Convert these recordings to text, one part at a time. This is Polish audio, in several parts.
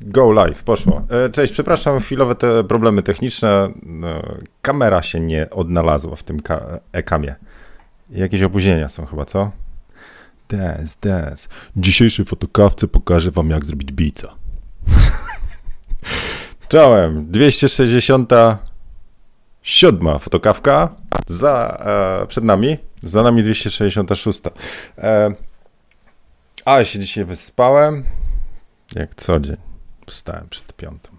Go live, poszło. E, cześć, przepraszam, chwilowe te problemy techniczne. E, kamera się nie odnalazła w tym ekamie. Jakieś opóźnienia są chyba, co? Dance, dance. W dzisiejszej fotokawce pokażę wam, jak zrobić bica. Czołem, 267 fotokawka za, e, przed nami, za nami 266. E, ale się dzisiaj wyspałem, jak co dzień. Wstałem przed piątą.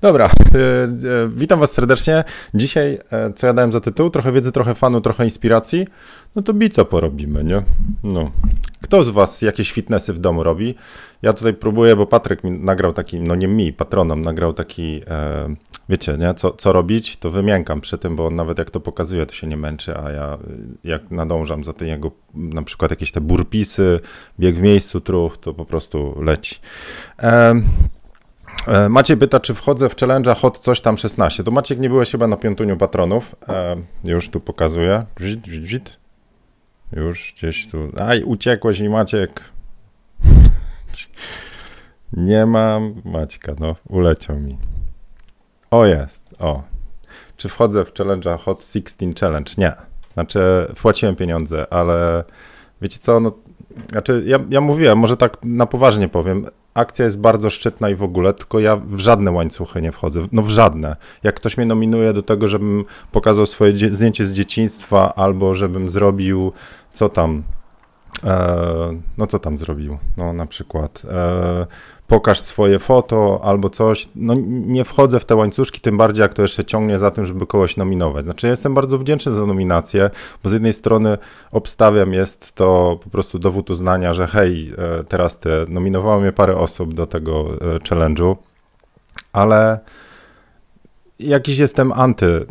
Dobra, e, e, witam was serdecznie. Dzisiaj, e, co ja dałem za tytuł? Trochę wiedzy, trochę fanu, trochę inspiracji. No to bica porobimy, nie? No. Kto z was jakieś fitnessy w domu robi? Ja tutaj próbuję, bo Patryk mi nagrał taki, no nie mi, patronom, nagrał taki, e, wiecie, nie? Co, co robić? To wymiękam przy tym, bo on nawet jak to pokazuje, to się nie męczy, a ja jak nadążam za tym jego, na przykład jakieś te burpisy, bieg w miejscu, truch, to po prostu leci. E, Maciej pyta, czy wchodzę w challenge'a hot coś tam 16. To Maciek nie byłeś chyba na piątuniu patronów. E, już tu pokazuję. Wzit, wzit. Już gdzieś tu. Aj, uciekłeś mi Maciek. nie mam Maćka, no uleciał mi. O jest, o. Czy wchodzę w challenge'a hot 16 challenge? Nie. Znaczy wpłaciłem pieniądze, ale wiecie co, no znaczy, ja, ja mówiłem, może tak na poważnie powiem, akcja jest bardzo szczytna i w ogóle, tylko ja w żadne łańcuchy nie wchodzę, no w żadne. Jak ktoś mnie nominuje do tego, żebym pokazał swoje zdjęcie z dzieciństwa, albo żebym zrobił, co tam, no co tam zrobił, no na przykład, e, pokaż swoje foto albo coś. No nie wchodzę w te łańcuszki, tym bardziej jak to jeszcze ciągnie za tym, żeby kogoś nominować. Znaczy ja jestem bardzo wdzięczny za nominację, bo z jednej strony obstawiam, jest to po prostu dowód uznania, że hej, e, teraz te nominowało mnie parę osób do tego e, challenge'u, ale jakiś jestem anty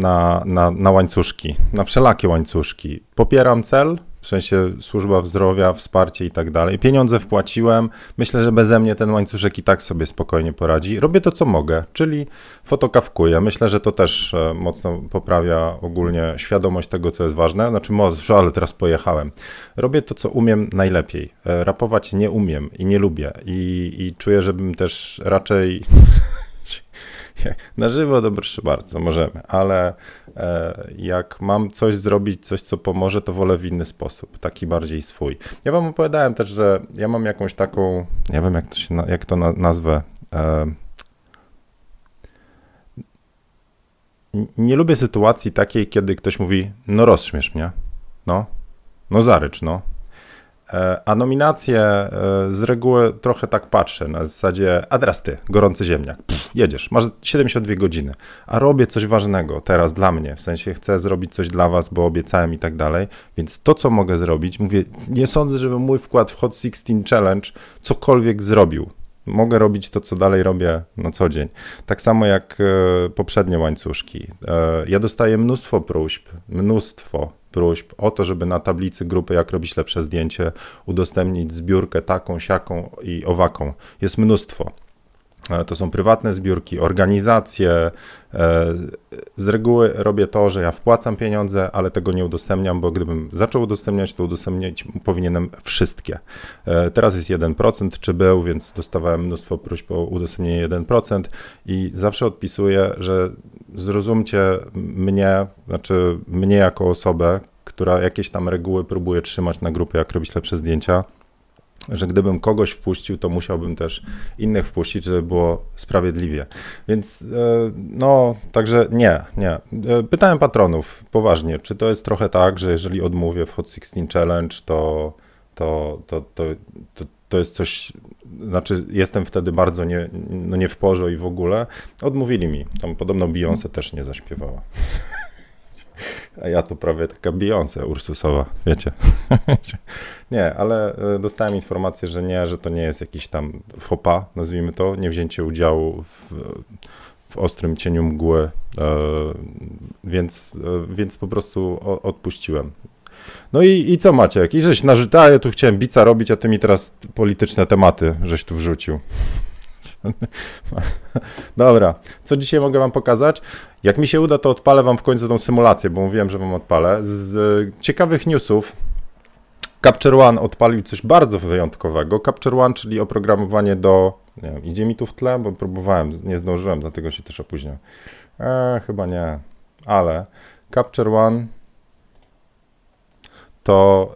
na, na, na łańcuszki, na wszelakie łańcuszki. Popieram cel, w sensie służba zdrowia, wsparcie i tak dalej. Pieniądze wpłaciłem, myślę, że beze mnie ten łańcuszek i tak sobie spokojnie poradzi. Robię to, co mogę, czyli fotokawkuję. Myślę, że to też e, mocno poprawia ogólnie świadomość tego, co jest ważne. Znaczy, może, ale teraz pojechałem. Robię to, co umiem najlepiej. E, rapować nie umiem i nie lubię i, i czuję, żebym też raczej Na żywo proszę bardzo, możemy, ale jak mam coś zrobić, coś co pomoże, to wolę w inny sposób, taki bardziej swój. Ja wam opowiadałem też, że ja mam jakąś taką, nie wiem jak to, się, jak to nazwę, e, nie lubię sytuacji takiej, kiedy ktoś mówi, no rozśmiesz mnie, no, no zarycz, no, E, a nominacje e, z reguły trochę tak patrzę na zasadzie, a teraz ty, gorący ziemniak, Pff, jedziesz, masz 72 godziny, a robię coś ważnego teraz dla mnie, w sensie chcę zrobić coś dla was, bo obiecałem i tak dalej, więc to, co mogę zrobić, mówię, nie sądzę, żeby mój wkład w Hot 16 Challenge cokolwiek zrobił. Mogę robić to, co dalej robię na co dzień. Tak samo jak e, poprzednie łańcuszki. Ja dostaję mnóstwo próśb, mnóstwo próśb o to, żeby na tablicy grupy Jak robić lepsze zdjęcie udostępnić zbiórkę taką, siaką i owaką. Jest mnóstwo. E, to są prywatne zbiórki, organizacje. E, z reguły robię to, że ja wpłacam pieniądze, ale tego nie udostępniam, bo gdybym zaczął udostępniać, to udostępniać powinienem wszystkie. E, teraz jest 1%, czy był, więc dostawałem mnóstwo próśb o udostępnienie 1% i zawsze odpisuję, że zrozumcie mnie, znaczy mnie jako osobę, która jakieś tam reguły próbuje trzymać na grupie, jak robić lepsze zdjęcia że gdybym kogoś wpuścił, to musiałbym też innych wpuścić, żeby było sprawiedliwie. Więc e, no, także nie, nie. E, pytałem patronów poważnie, czy to jest trochę tak, że jeżeli odmówię w Hot 16 Challenge, to, to, to, to, to, jest coś, znaczy jestem wtedy bardzo nie, no nie w porze i w ogóle. Odmówili mi. Tam podobno Beyoncé też nie zaśpiewała. A ja to prawie taka Beyoncé Ursusowa, wiecie. nie, ale e, dostałem informację, że nie, że to nie jest jakiś tam fopa, nazwijmy to, nie wzięcie udziału w, w ostrym cieniu mgły, e, więc, e, więc po prostu odpuściłem. No i, i co Maciek? I żeś narzuta, ja tu chciałem bica robić, a ty mi teraz polityczne tematy żeś tu wrzucił. Dobra, co dzisiaj mogę wam pokazać? Jak mi się uda, to odpalę wam w końcu tą symulację, bo mówiłem, że wam odpalę. Z ciekawych newsów Capture One odpalił coś bardzo wyjątkowego. Capture One, czyli oprogramowanie do Nie wiem, idzie mi tu w tle, bo próbowałem, nie zdążyłem, dlatego się też opóźniłem. Eee, chyba nie, ale Capture One to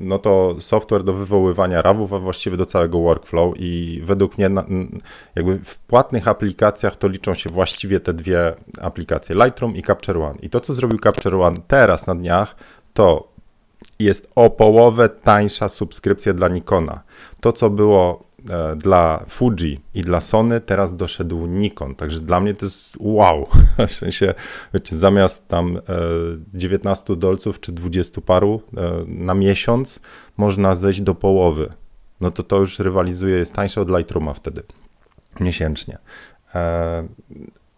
no to software do wywoływania rawów, a właściwie do całego workflow i według mnie jakby w płatnych aplikacjach to liczą się właściwie te dwie aplikacje, Lightroom i Capture One. I to, co zrobił Capture One teraz na dniach, to jest o połowę tańsza subskrypcja dla Nikona. To, co było dla Fuji i dla Sony, teraz doszedł Nikon. Także dla mnie to jest wow. W sensie, wiecie, zamiast tam 19 e, dolców czy 20 paru e, na miesiąc, można zejść do połowy. No to to już rywalizuje, jest tańsze od Lightrooma wtedy miesięcznie.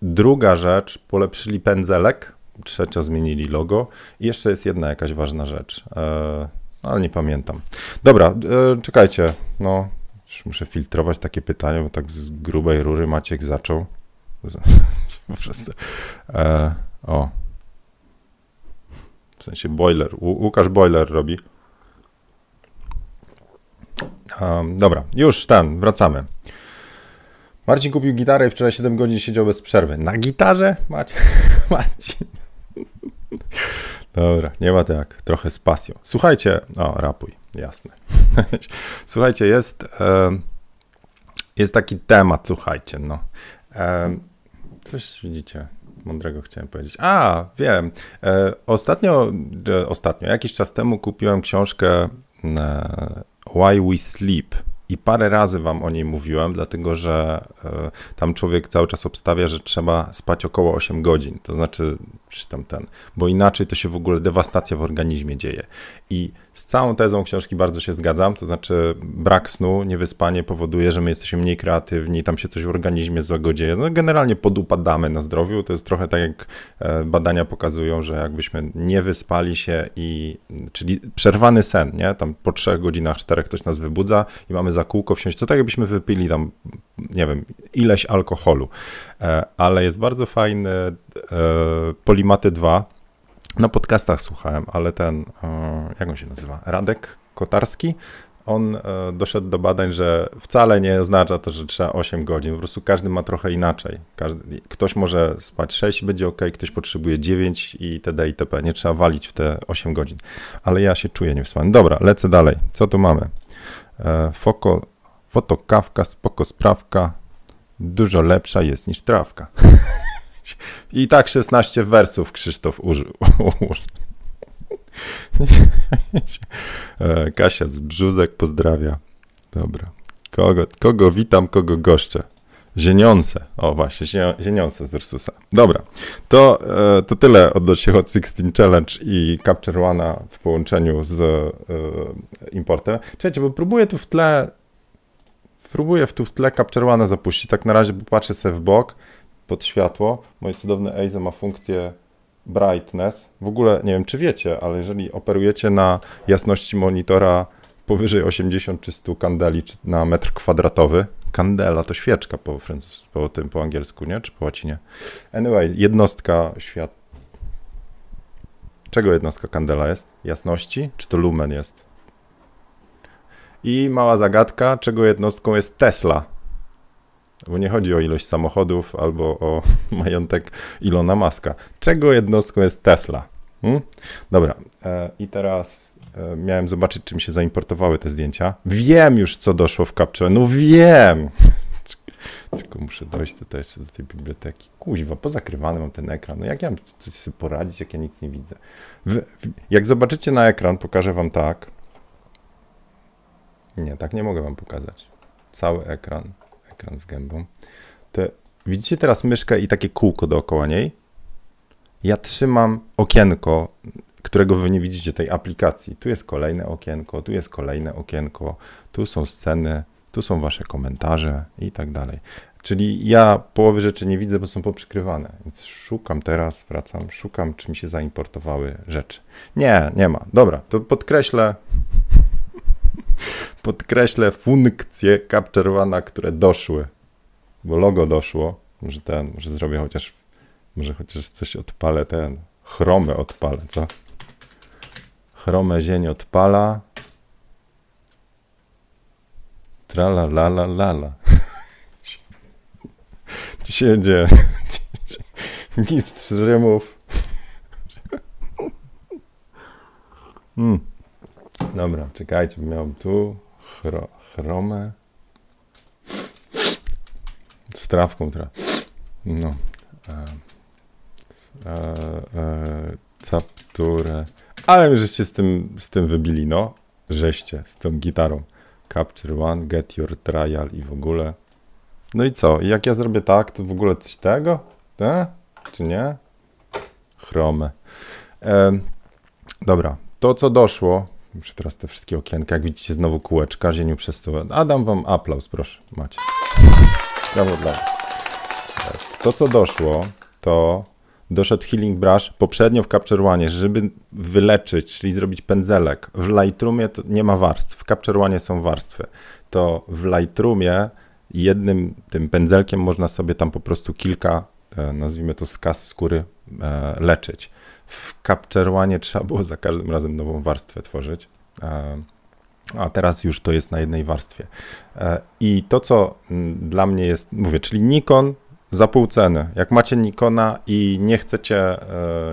Druga rzecz, polepszyli pędzelek trzecia zmienili logo i jeszcze jest jedna jakaś ważna rzecz, e, ale nie pamiętam. Dobra, e, czekajcie, no już muszę filtrować takie pytania, bo tak z grubej rury Maciek zaczął. e, o. W sensie boiler. Łukasz boiler robi. Um, dobra, już ten, wracamy. Marcin kupił gitarę i wczoraj 7 godzin siedział bez przerwy. Na gitarze? Macie? Marcin. Dobra, nie ma tak, trochę z pasją. Słuchajcie, o, rapuj, jasne. Słuchajcie, jest, jest taki temat, słuchajcie, no. coś widzicie, mądrego chciałem powiedzieć. A, wiem. E, ostatnio, e, ostatnio, jakiś czas temu kupiłem książkę e, Why We Sleep i parę razy wam o niej mówiłem, dlatego że tam człowiek cały czas obstawia, że trzeba spać około 8 godzin. To znaczy, czy tam ten, bo inaczej to się w ogóle dewastacja w organizmie dzieje. I z całą tezą książki bardzo się zgadzam, to znaczy brak snu, niewyspanie powoduje, że my jesteśmy mniej kreatywni, tam się coś w organizmie złego dzieje. No generalnie podupadamy na zdrowiu, to jest trochę tak jak e, badania pokazują, że jakbyśmy nie wyspali się i, czyli przerwany sen, nie, tam po trzech godzinach, czterech ktoś nas wybudza i mamy za kółko wsiąść, to tak jakbyśmy wypili tam, nie wiem, ileś alkoholu. E, ale jest bardzo fajny e, Polimaty 2, na podcastach słuchałem, ale ten, e, jak on się nazywa? Radek Kotarski. On e, doszedł do badań, że wcale nie oznacza to, że trzeba 8 godzin. Po prostu każdy ma trochę inaczej. Każdy, ktoś może spać 6, będzie ok, ktoś potrzebuje 9 i itd. itp. Nie trzeba walić w te 8 godzin. Ale ja się czuję niewyspany. Dobra, lecę dalej. Co tu mamy? E, foko, fotokawka, spoko sprawka. Dużo lepsza jest niż trawka. I tak 16 wersów Krzysztof użył. E, Kasia z Brzuzek pozdrawia. Dobra. Kogo, kogo witam, kogo goszczę? Zieniące. O właśnie, zieniące z Ursusa. Dobra, to, e, to tyle odnośnie Hot 16 Challenge i Capture One w połączeniu z e, importem. Czekajcie, bo próbuję tu w tle próbuję tu w tle Capture One zapuścić. Tak na razie popatrzę sobie w bok pod światło. Moje cudowne EIZE ma funkcję brightness. W ogóle nie wiem, czy wiecie, ale jeżeli operujecie na jasności monitora powyżej 80 czy 100 kandeli na metr kwadratowy, kandela to świeczka po, francus, po tym, po angielsku, nie? Czy po łacinie. Anyway, jednostka świat... Czego jednostka kandela jest? Jasności? Czy to lumen jest? I mała zagadka, czego jednostką jest Tesla? Bo nie chodzi o ilość samochodów albo o majątek Ilona Maska. Czego jednostką jest Tesla? Hmm? Dobra, e, i teraz e, miałem zobaczyć, czym się zaimportowały te zdjęcia. Wiem już, co doszło w Capture. No wiem! Tylko muszę dojść tutaj jeszcze do tej biblioteki. Kuźwa, pozakrywany mam ten ekran. No jak ja mam coś sobie poradzić, jak ja nic nie widzę? W, w, jak zobaczycie na ekran, pokażę wam tak. Nie, tak nie mogę wam pokazać. Cały ekran z gębą. To widzicie teraz myszkę i takie kółko dookoła niej? Ja trzymam okienko, którego wy nie widzicie, tej aplikacji. Tu jest kolejne okienko, tu jest kolejne okienko, tu są sceny, tu są wasze komentarze i tak dalej. Czyli ja połowy rzeczy nie widzę, bo są poprzykrywane. Więc szukam teraz, wracam, szukam, czy mi się zaimportowały rzeczy. Nie, nie ma. Dobra, to podkreślę podkreślę funkcje Capture One, które doszły, bo logo doszło. Może ten, może zrobię chociaż, może chociaż coś odpalę ten, chromę odpalę, co? Chromę zień odpala. Trala la la la la. się dzieje? Mistrz Rymów. Hmm. Dobra, czekajcie, miał tu chro, chromę. Z trawką teraz. No. E, e, e, capturę. Ale my żeście z tym, z tym wybili, no. Żeście, z tą gitarą. Capture one, get your trial i w ogóle. No i co? Jak ja zrobię tak, to w ogóle coś tego? Te? Czy nie? Chromę. E, dobra, to co doszło, muszę teraz te wszystkie okienka, jak widzicie znowu kółeczka, zieniu przez to. Adam wam aplauz, proszę, macie. Brawo dla To co doszło, to doszedł Healing Brush poprzednio w Capture One, żeby wyleczyć, czyli zrobić pędzelek. W Lightroomie nie ma warstw, w Capture One są warstwy. To w Lightroomie jednym tym pędzelkiem można sobie tam po prostu kilka, e, nazwijmy to skaz skóry, e, leczyć. W Capture One trzeba było za każdym razem nową warstwę tworzyć. E, a teraz już to jest na jednej warstwie. I to, co dla mnie jest, mówię, czyli Nikon za pół ceny. Jak macie Nikona i nie chcecie,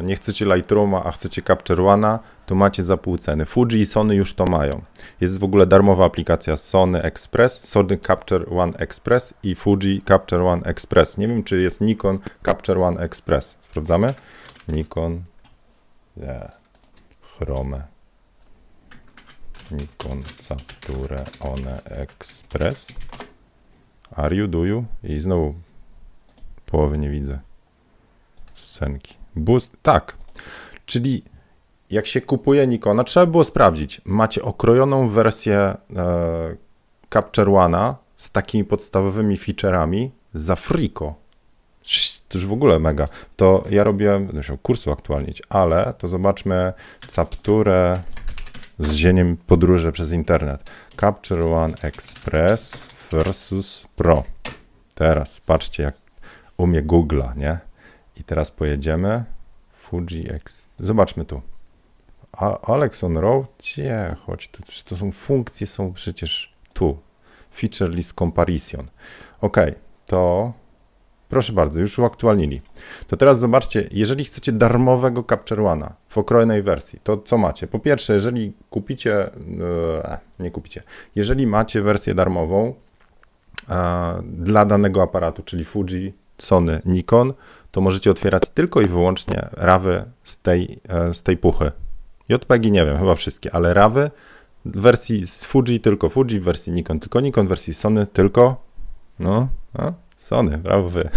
nie chcecie Lightrooma, a chcecie Capture One'a, to macie za pół ceny. Fuji i Sony już to mają. Jest w ogóle darmowa aplikacja Sony Express, Sony Capture One Express i Fuji Capture One Express. Nie wiem, czy jest Nikon Capture One Express. Sprawdzamy? Nikon, yeah. Chrome. Nikon Capture One Express. Are you, do you? I znowu połowy nie widzę. Scenki. Boost, tak. Czyli jak się kupuje Nikona, trzeba było sprawdzić. Macie okrojoną wersję e, Capture One'a z takimi podstawowymi featureami za friko. To już w ogóle mega. To ja robiłem, muszę kursu aktualnić, ale to zobaczmy capturę z zieniem podróży przez internet. Capture One Express versus Pro. Teraz patrzcie, jak umie Google'a, nie? I teraz pojedziemy. Fuji X. Zobaczmy tu. Alexon Row? Gdzie? Chodź tu. To są funkcje, są przecież tu. Feature list comparison. Ok, to proszę bardzo, już uaktualnili. To teraz zobaczcie, jeżeli chcecie darmowego Capture One'a w okrojonej wersji, to co macie? Po pierwsze, jeżeli kupicie, e, nie kupicie, jeżeli macie wersję darmową e, dla danego aparatu, czyli Fuji, Sony, Nikon, to możecie otwierać tylko i wyłącznie rawy z tej, e, z tej puchy. JPEGi nie wiem, chyba wszystkie, ale rawy w wersji z Fuji tylko Fuji, w wersji Nikon tylko Nikon, w wersji Sony tylko no, no Sony, brawo wy.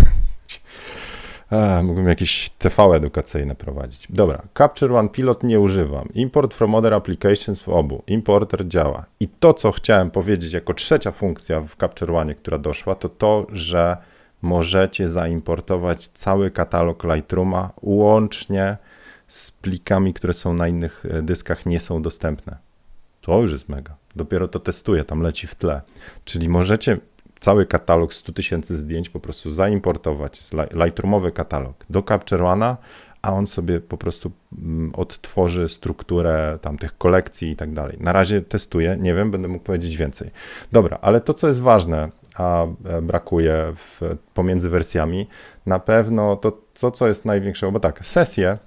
A, mógłbym jakieś TV edukacyjne prowadzić. Dobra, Capture One Pilot nie używam. Import from other applications w obu. Importer działa. I to, co chciałem powiedzieć jako trzecia funkcja w Capture One, która doszła, to to, że możecie zaimportować cały katalog Lightrooma łącznie z plikami, które są na innych e, dyskach, nie są dostępne. To już jest mega. Dopiero to testuję, tam leci w tle. Czyli możecie cały katalog 100 tysięcy zdjęć po prostu zaimportować, Lightroomowy katalog do Capture One'a, a on sobie po prostu mm, odtworzy strukturę tamtych kolekcji i tak dalej. Na razie testuję, nie wiem, będę mógł powiedzieć więcej. Dobra, ale to, co jest ważne, a e, brakuje w, pomiędzy wersjami, na pewno to, to, co jest największe, bo tak, sesje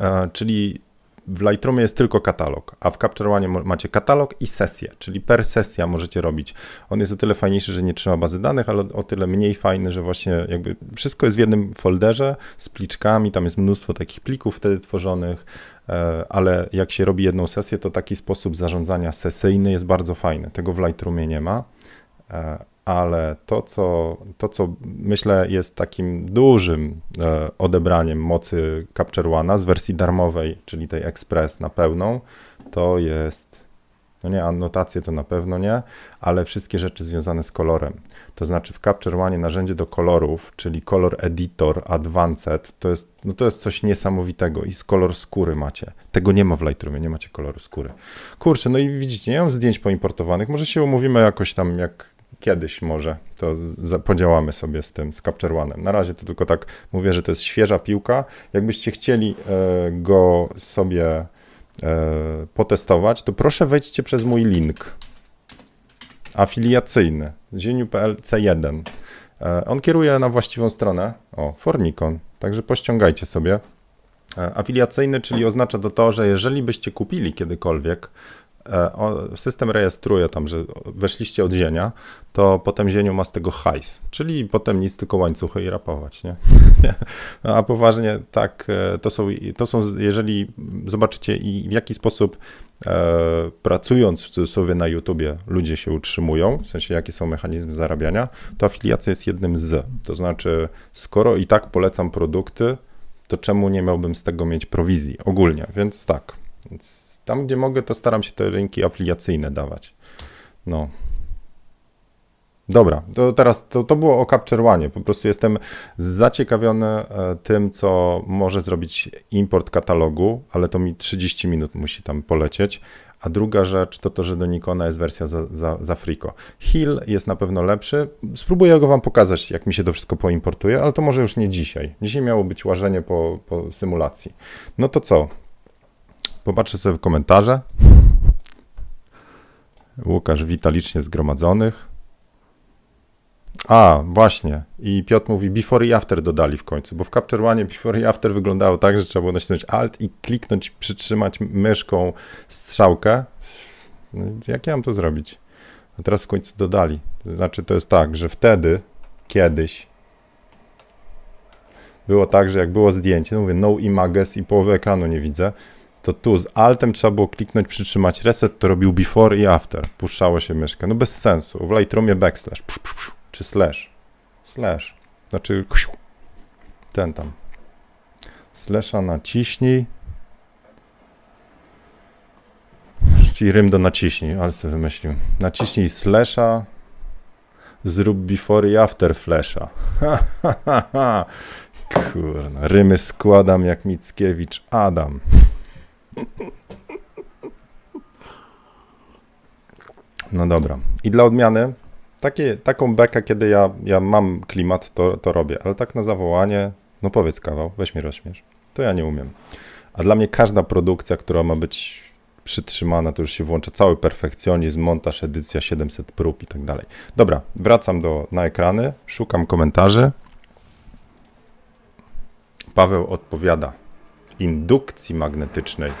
E, czyli w Lightroomie jest tylko katalog, a w Capture One macie katalog i sesję, czyli per sesja możecie robić. On jest o tyle fajniejszy, że nie trzyma bazy danych, ale o tyle mniej fajny, że właśnie jakby wszystko jest w jednym folderze z pliczkami, tam jest mnóstwo takich plików wtedy tworzonych, e, ale jak się robi jedną sesję, to taki sposób zarządzania sesyjny jest bardzo fajny. Tego w Lightroomie nie ma e, ale to co, to, co myślę jest takim dużym e, odebraniem mocy Capture One'a z wersji darmowej, czyli tej Express na pełną, to jest, no nie, anotacje to na pewno nie, ale wszystkie rzeczy związane z kolorem. To znaczy w Capture One narzędzie do kolorów, czyli Color Editor Advanced, to jest, no to jest coś niesamowitego i z kolor skóry macie. Tego nie ma w Lightroomie, nie macie koloru skóry. Kurczę, no i widzicie, nie mam zdjęć poimportowanych, może się umówimy jakoś tam, jak kiedyś może to podziałamy sobie z tym, z Capture One'em. Na razie to tylko tak mówię, że to jest świeża piłka. Jakbyście chcieli e, go sobie e, potestować, to proszę wejdźcie przez mój link afiliacyjny zieniu.pl C1 E, on kieruje na właściwą stronę. O, Fornikon. Także pościągajcie sobie. Afiliacyjny, czyli oznacza to to, że jeżeli byście kupili kiedykolwiek system rejestruje tam, że weszliście od zienia, to potem zieniu ma z tego hajs, czyli potem nic, tylko łańcuchy i rapować, nie? No, a poważnie tak, e, to są, to są, jeżeli zobaczycie i w jaki sposób e, pracując w cudzysłowie na YouTubie ludzie się utrzymują, w sensie jakie są mechanizmy zarabiania, to afiliacja jest jednym z. To znaczy, skoro i tak polecam produkty, to czemu nie miałbym z tego mieć prowizji ogólnie, więc tak. Więc tam, gdzie mogę, to staram się te linki afiliacyjne dawać. No. Dobra, to teraz to, to było o Capture One. Po prostu jestem zaciekawiony e, tym, co może zrobić import katalogu, ale to mi 30 minut musi tam polecieć. A druga rzecz to to, że do Nikona jest wersja za, za, za Frico. Hill jest na pewno lepszy. Spróbuję go wam pokazać, jak mi się to wszystko poimportuje, ale to może już nie dzisiaj. Dzisiaj miało być łażenie po, po symulacji. No to co? Popatrzę sobie w komentarze. Łukasz wita licznie zgromadzonych. A, właśnie. I Piotr mówi, before i after dodali w końcu, bo w Capture One before i after wyglądało tak, że trzeba było nacisnąć Alt i kliknąć, przytrzymać myszką strzałkę. No, jak ja mam to zrobić? A teraz w końcu dodali. Znaczy, to jest tak, że wtedy, kiedyś, było tak, że jak było zdjęcie, no mówię, no images i połowę ekranu nie widzę, to tu z Altem trzeba było kliknąć, przytrzymać reset, to robił before i after. Puszczało się myszkę. No bez sensu. W Lightroomie backslash, psz, psz, psz, czy slash. Slash. Znaczy, ten tam. Slasha naciśnij. Czyli rym do naciśnij, ale sobie wymyślił. Naciśnij slasha, zrób before i after flasha. Kurna, rymy składam jak Mickiewicz Adam. No dobra. I dla odmiany, takie, taką bekę, kiedy ja, ja mam klimat, to, to robię, ale tak na zawołanie, no powiedz kawał, weź mi rozśmiesz. To ja nie umiem. A dla mnie każda produkcja, która ma być przytrzymana, to już się włącza cały perfekcjonizm, montaż, edycja 700 prób i tak dalej. Dobra, wracam do, na ekrany, szukam komentarzy. Paweł odpowiada indukcji magnetycznej.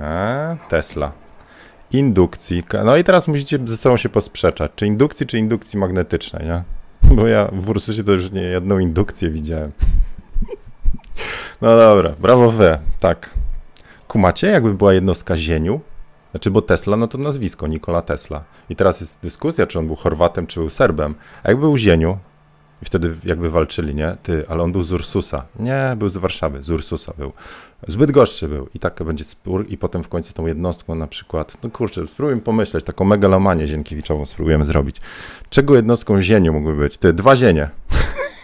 A, Tesla. Indukcji. No i teraz musicie ze sobą się posprzeczać, czy indukcji, czy indukcji magnetycznej, nie? Bo ja w Ursusie to już nie jedną indukcję widziałem. No dobra, brawo wy, tak. Kumacie, jakby była jednostka zieniu? Znaczy, bo Tesla, no to nazwisko, Nikola Tesla. I teraz jest dyskusja, czy on był Chorwatem, czy był Serbem. A jakby był zieniu, i wtedy jakby walczyli, nie? Ty, ale on był z Ursusa. Nie, był z Warszawy, z Ursusa był. Zbyt gorzszy był. I tak będzie spór i potem w końcu tą jednostką na przykład, no kurczę, spróbujmy pomyśleć, taką megalomanię zienkiewiczową spróbujemy zrobić. Czego jednostką zieniu mógłby być? Ty, dwa zienie.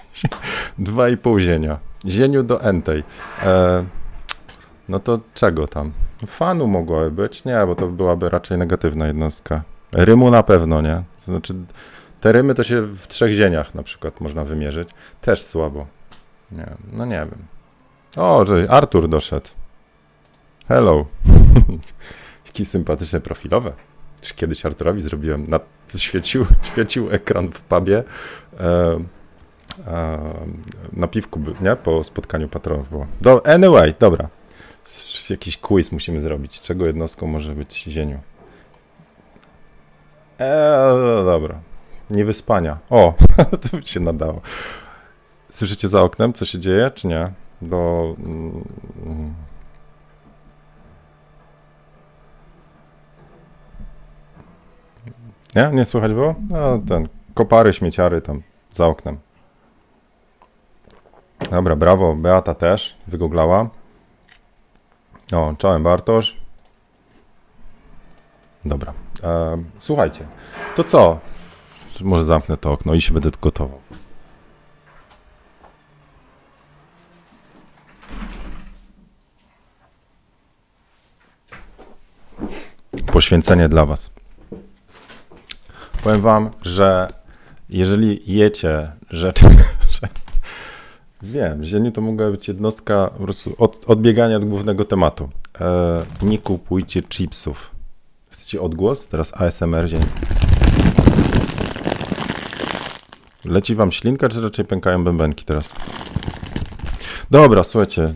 dwa i pół zienia. Zieniu do entej. E, no to czego tam? Fanu mogłaby być? Nie, bo to byłaby raczej negatywna jednostka. Rymu na pewno, nie? Znaczy te rymy to się w trzech zieniach na przykład można wymierzyć. Też słabo. Nie, no nie wiem. O, że Artur doszedł. Hello. Jakie sympatyczne profilowe. Kiedyś Arturowi zrobiłem, na, świecił, świecił ekran w pubie. E, e, na piwku, nie? Po spotkaniu patronów było. Do, anyway, dobra. Jakiś quiz musimy zrobić. Czego jednostką może być zieniu? Eee, dobra. Niewyspania. O, to by się nadało. Słyszycie za oknem, co się dzieje, czy nie? Bo... Mm, nie? Nie słychać było? No, ten, kopary, śmieciary tam za oknem. Dobra, brawo, Beata też wygooglała. O, czołem Bartosz. Dobra, e, słuchajcie, to co? Może zamknę to okno i się będę gotował. Poświęcenie dla Was. Powiem Wam, że jeżeli jecie rzeczy, wiem, zieniu to mogła być jednostka po prostu od, odbiegania od głównego tematu. E, nie kupujcie chipsów. Chcecie odgłos? Teraz ASMR ziemi. Leci wam ślinka, czy raczej pękają bębenki teraz? Dobra, słuchajcie, e,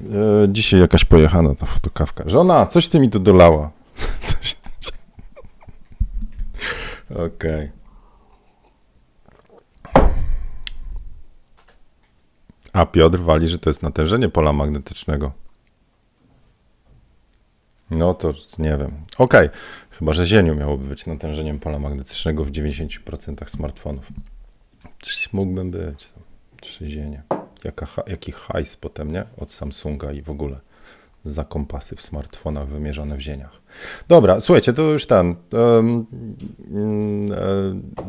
dzisiaj jakaś pojechana ta fotokawka. Żona, coś ty mi tu dolała. Coś... Okej. Okay. A Piotr wali, że to jest natężenie pola magnetycznego. No to nie wiem. Okej, okay. chyba że zieniu miałoby być natężeniem pola magnetycznego w 90% smartfonów. Mógłbym być. Czy zienie. Jaka, jaki hajs potem, nie? Od Samsunga i w ogóle za kompasy w smartfonach wymierzone w zieniach. Dobra, słuchajcie, to już ten. Um, um,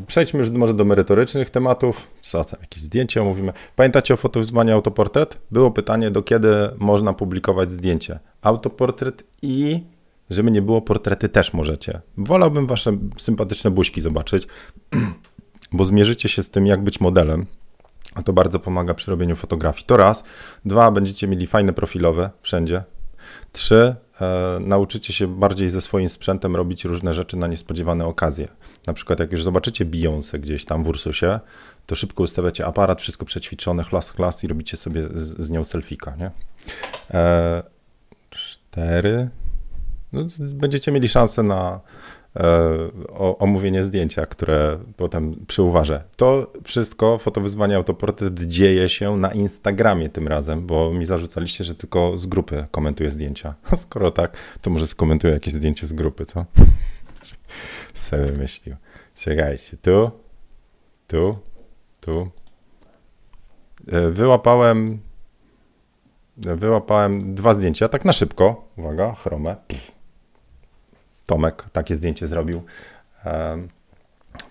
przejdźmy już może do merytorycznych tematów. Co tam, jakieś zdjęcia omówimy. Pamiętacie o fotowyzwaniu autoportret? Było pytanie, do kiedy można publikować zdjęcie. Autoportret i żeby nie było portrety też możecie. Wolałbym wasze sympatyczne buźki zobaczyć, bo zmierzycie się z tym, jak być modelem. A to bardzo pomaga przy robieniu fotografii. To raz. Dwa, będziecie mieli fajne profilowe wszędzie. Trzy, e, nauczycie się bardziej ze swoim sprzętem robić różne rzeczy na niespodziewane okazje. Na przykład jak już zobaczycie Beyoncé gdzieś tam w Ursusie, to szybko ustawiacie aparat, wszystko przećwiczone, chlas, chlas i robicie sobie z, z nią selfika, nie? E, cztery, no, będziecie mieli szansę na E, omówienie zdjęcia, które potem przyuważę. To wszystko, fotowyzwanie autoportret dzieje się na Instagramie tym razem, bo mi zarzucaliście, że tylko z grupy komentuję zdjęcia. Skoro tak, to może skomentuję jakieś zdjęcie z grupy, co? Sobie myślił. Czekajcie, tu, tu, tu. E, wyłapałem wyłapałem dwa zdjęcia, tak na szybko. Uwaga, chromę. Tomek takie zdjęcie zrobił.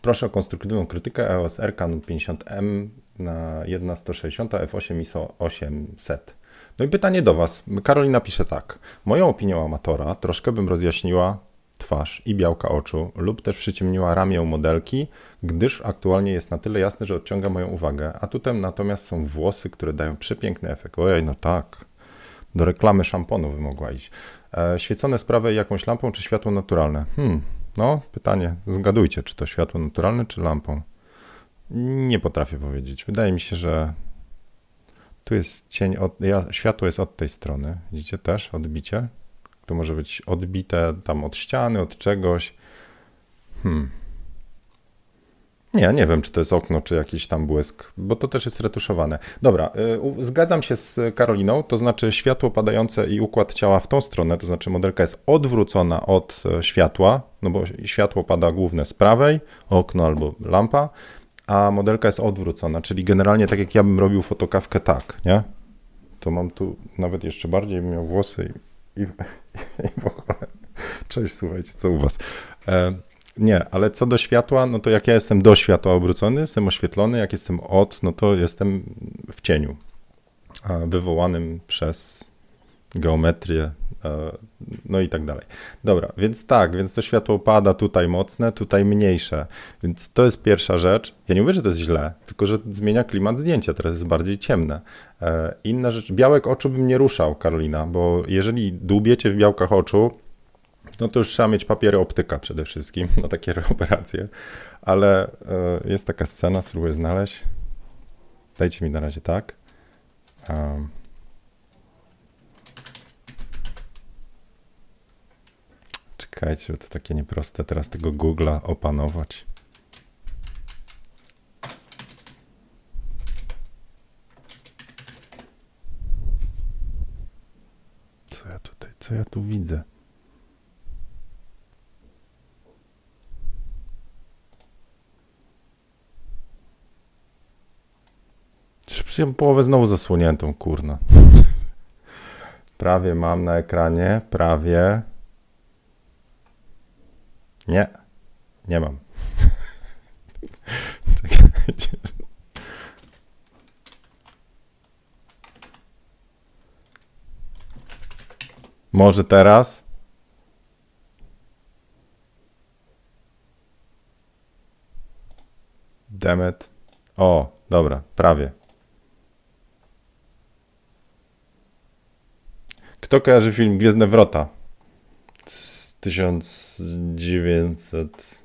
Proszę o konstruktywną krytykę EOS R Canon 50M na 1.160 f8 ISO 800. No i pytanie do Was. Karolina pisze tak. Moją opinią amatora troszkę bym rozjaśniła twarz i białka oczu lub też przyciemniła ramię modelki, gdyż aktualnie jest na tyle jasne, że odciąga moją uwagę. A tutaj natomiast są włosy, które dają przepiękny efekt. Ojej, no tak. Do reklamy szamponu by mogła iść. E, świecone z prawej jakąś lampą czy światło naturalne? Hmm, no pytanie, zgadujcie, czy to światło naturalne czy lampą? Nie potrafię powiedzieć. Wydaje mi się, że tu jest cień, od, ja, światło jest od tej strony. Widzicie też odbicie? To może być odbite tam od ściany, od czegoś. Hmm. Nie, nie wiem, czy to jest okno, czy jakiś tam błysk, bo to też jest retuszowane. Dobra, y, zgadzam się z Karoliną, to znaczy światło padające i układ ciała w tą stronę, to znaczy modelka jest odwrócona od e, światła, no bo światło pada główne z prawej, okno albo lampa, a modelka jest odwrócona, czyli generalnie tak jak ja bym robił fotokawkę tak, nie? To mam tu nawet jeszcze bardziej, miał włosy i, i, i w ogóle. Cześć, słuchajcie, co u was? E, nie, ale co do światła, no to jak ja jestem do światła obrócony, jestem oświetlony, jak jestem od, no to jestem w cieniu, wywołanym przez geometrię, no i tak dalej. Dobra, więc tak, więc to światło pada tutaj mocne, tutaj mniejsze, więc to jest pierwsza rzecz. Ja nie mówię, że to jest źle, tylko że zmienia klimat zdjęcia, teraz jest bardziej ciemne. E, inna rzecz, białek oczu bym nie ruszał, Karolina, bo jeżeli dłubiecie w białkach oczu, no to już trzeba mieć papiery optyka przede wszystkim na takie operacje, ale e, jest taka scena, spróbuję znaleźć. Dajcie mi na razie tak. Czekajcie, to takie nieproste teraz tego Google'a opanować. Co ja tutaj, co ja tu widzę? Przecież połowę znowu zasłoniętą, kurna. Prawie mam na ekranie, prawie. Nie, nie mam. Może teraz? Demet. O, dobra, prawie. Kto kojarzy film Gwiezdne Wrota? Z 1900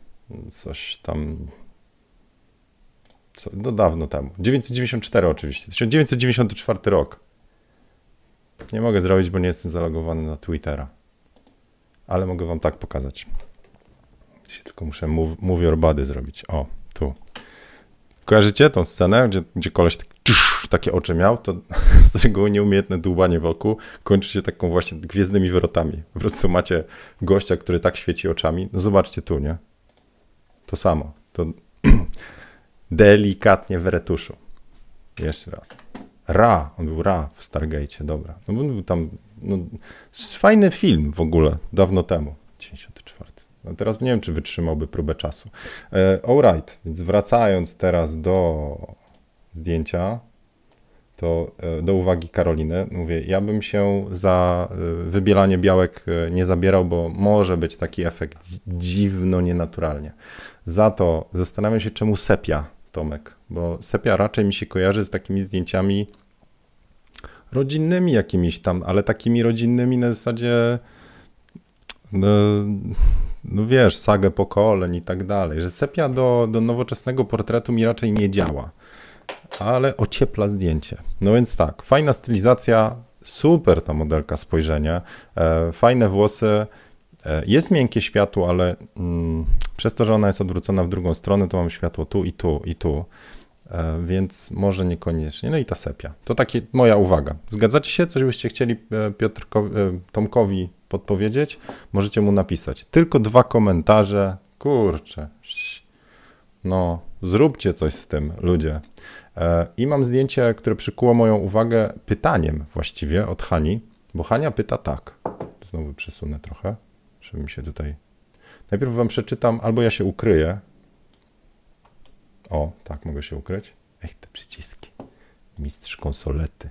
coś tam co, no dawno temu. 994 oczywiście, 1994 rok. Nie mogę zrobić, bo nie jestem zalogowany na Twittera. Ale mogę wam tak pokazać. Tylko muszę move, move your body zrobić. O, tu. Kojarzycie tą scenę, gdzie, gdzie koleś tak, tsz, takie oczy miał? To z reguły nieumiejętne dłubanie wokół kończy się taką właśnie gwiezdnymi wyrotami. Po prostu macie gościa, który tak świeci oczami. No zobaczcie tu, nie? To samo. To delikatnie w retuszu. Jeszcze raz. Ra, on był Ra w Stargate, dobra. No był tam, no, fajny film w ogóle, dawno temu, 94. No teraz nie wiem, czy wytrzymałby próbę czasu. E, alright, więc wracając teraz do zdjęcia, to e, do uwagi Karoliny, mówię, ja bym się za e, wybielanie białek e, nie zabierał, bo może być taki efekt dziwno, nienaturalnie. Za to zastanawiam się, czemu sepia, Tomek, bo sepia raczej mi się kojarzy z takimi zdjęciami rodzinnymi jakimiś tam, ale takimi rodzinnymi na zasadzie no, no wiesz, sagę pokoleń i tak dalej, że sepia do, do nowoczesnego portretu mi raczej nie działa, ale ociepla zdjęcie. No więc tak, fajna stylizacja, super ta modelka spojrzenie, e, fajne włosy, e, jest miękkie światło, ale mm, przez to, że ona jest odwrócona w drugą stronę, to mam światło tu i tu i tu. E, więc może niekoniecznie. No i ta sepia. To takie moja uwaga. Zgadzacie się? Coś byście chcieli e, Piotrkowi, e, Tomkowi podpowiedzieć? Możecie mu napisać. Tylko dwa komentarze. Kurczę. No, zróbcie coś z tym, ludzie. I mam zdjęcie, które przykuło moją uwagę pytaniem właściwie od Hani, bo Hania pyta tak. Znowu przesunę trochę, żeby mi się tutaj... Najpierw wam przeczytam, albo ja się ukryję, o, tak, mogę się ukryć. Ech, te przyciski. Mistrz konsolety.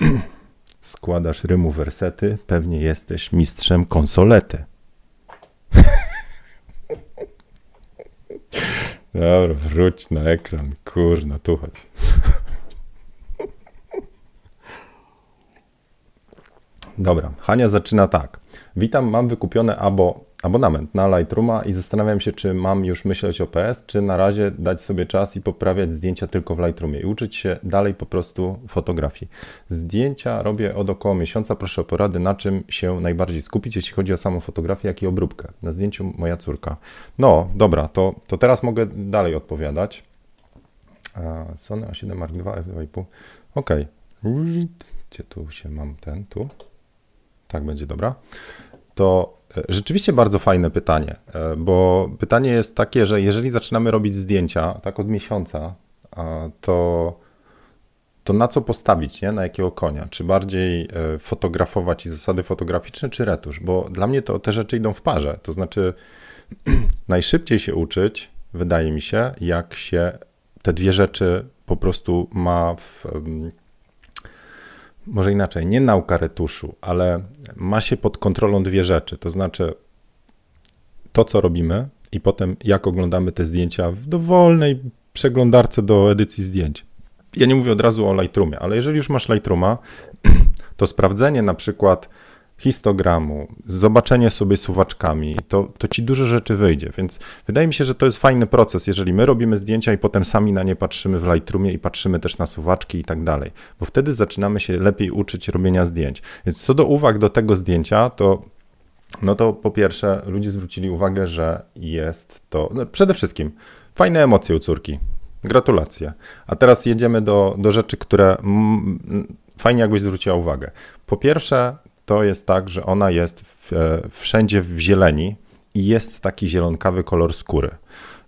Składasz rymu wersety, pewnie jesteś mistrzem konsolety. Dobra, wróć na ekran. Kurna, tu chodź. Dobra, Hania zaczyna tak. Witam, mam wykupione abo abonament na Lightrooma i zastanawiam się, czy mam już myśleć o PS, czy na razie dać sobie czas i poprawiać zdjęcia tylko w Lightroomie i uczyć się dalej po prostu fotografii. Zdjęcia robię od około miesiąca. Proszę o porady, na czym się najbardziej skupić, jeśli chodzi o samą fotografię, jak i obróbkę. Na zdjęciu moja córka. No, dobra, to, to teraz mogę dalej odpowiadać. Sony A7 Mark II f2,5. Ok. Gdzie tu się mam ten? Tu? Tak będzie, dobra. To Rzeczywiście bardzo fajne pytanie, e, bo pytanie jest takie, że jeżeli zaczynamy robić zdjęcia tak od miesiąca, to, to na co postawić, nie? na jakiego konia? Czy bardziej e, fotografować i zasady fotograficzne, czy retusz? Bo dla mnie to te rzeczy idą w parze. To znaczy, najszybciej się uczyć, wydaje mi się, jak się te dwie rzeczy po prostu ma w może inaczej, nie nauka retuszu, ale ma się pod kontrolą dwie rzeczy, to znaczy to, co robimy i potem jak oglądamy te zdjęcia w dowolnej przeglądarce do edycji zdjęć. Ja nie mówię od razu o Lightroomie, ale jeżeli już masz Lightrooma, to sprawdzenie na przykład histogramu, zobaczenie sobie suwaczkami, to, to ci dużo rzeczy wyjdzie. Więc wydaje mi się, że to jest fajny proces, jeżeli my robimy zdjęcia i potem sami na nie patrzymy w Lightroomie i patrzymy też na suwaczki i tak dalej, bo wtedy zaczynamy się lepiej uczyć robienia zdjęć. Więc co do uwag do tego zdjęcia, to no to po pierwsze ludzie zwrócili uwagę, że jest to no przede wszystkim fajne emocje u córki. Gratulacje. A teraz jedziemy do, do rzeczy, które fajnie jakbyś zwróciła uwagę. Po pierwsze, to jest tak, że ona jest w, e, wszędzie w zieleni i jest taki zielonkawy kolor skóry.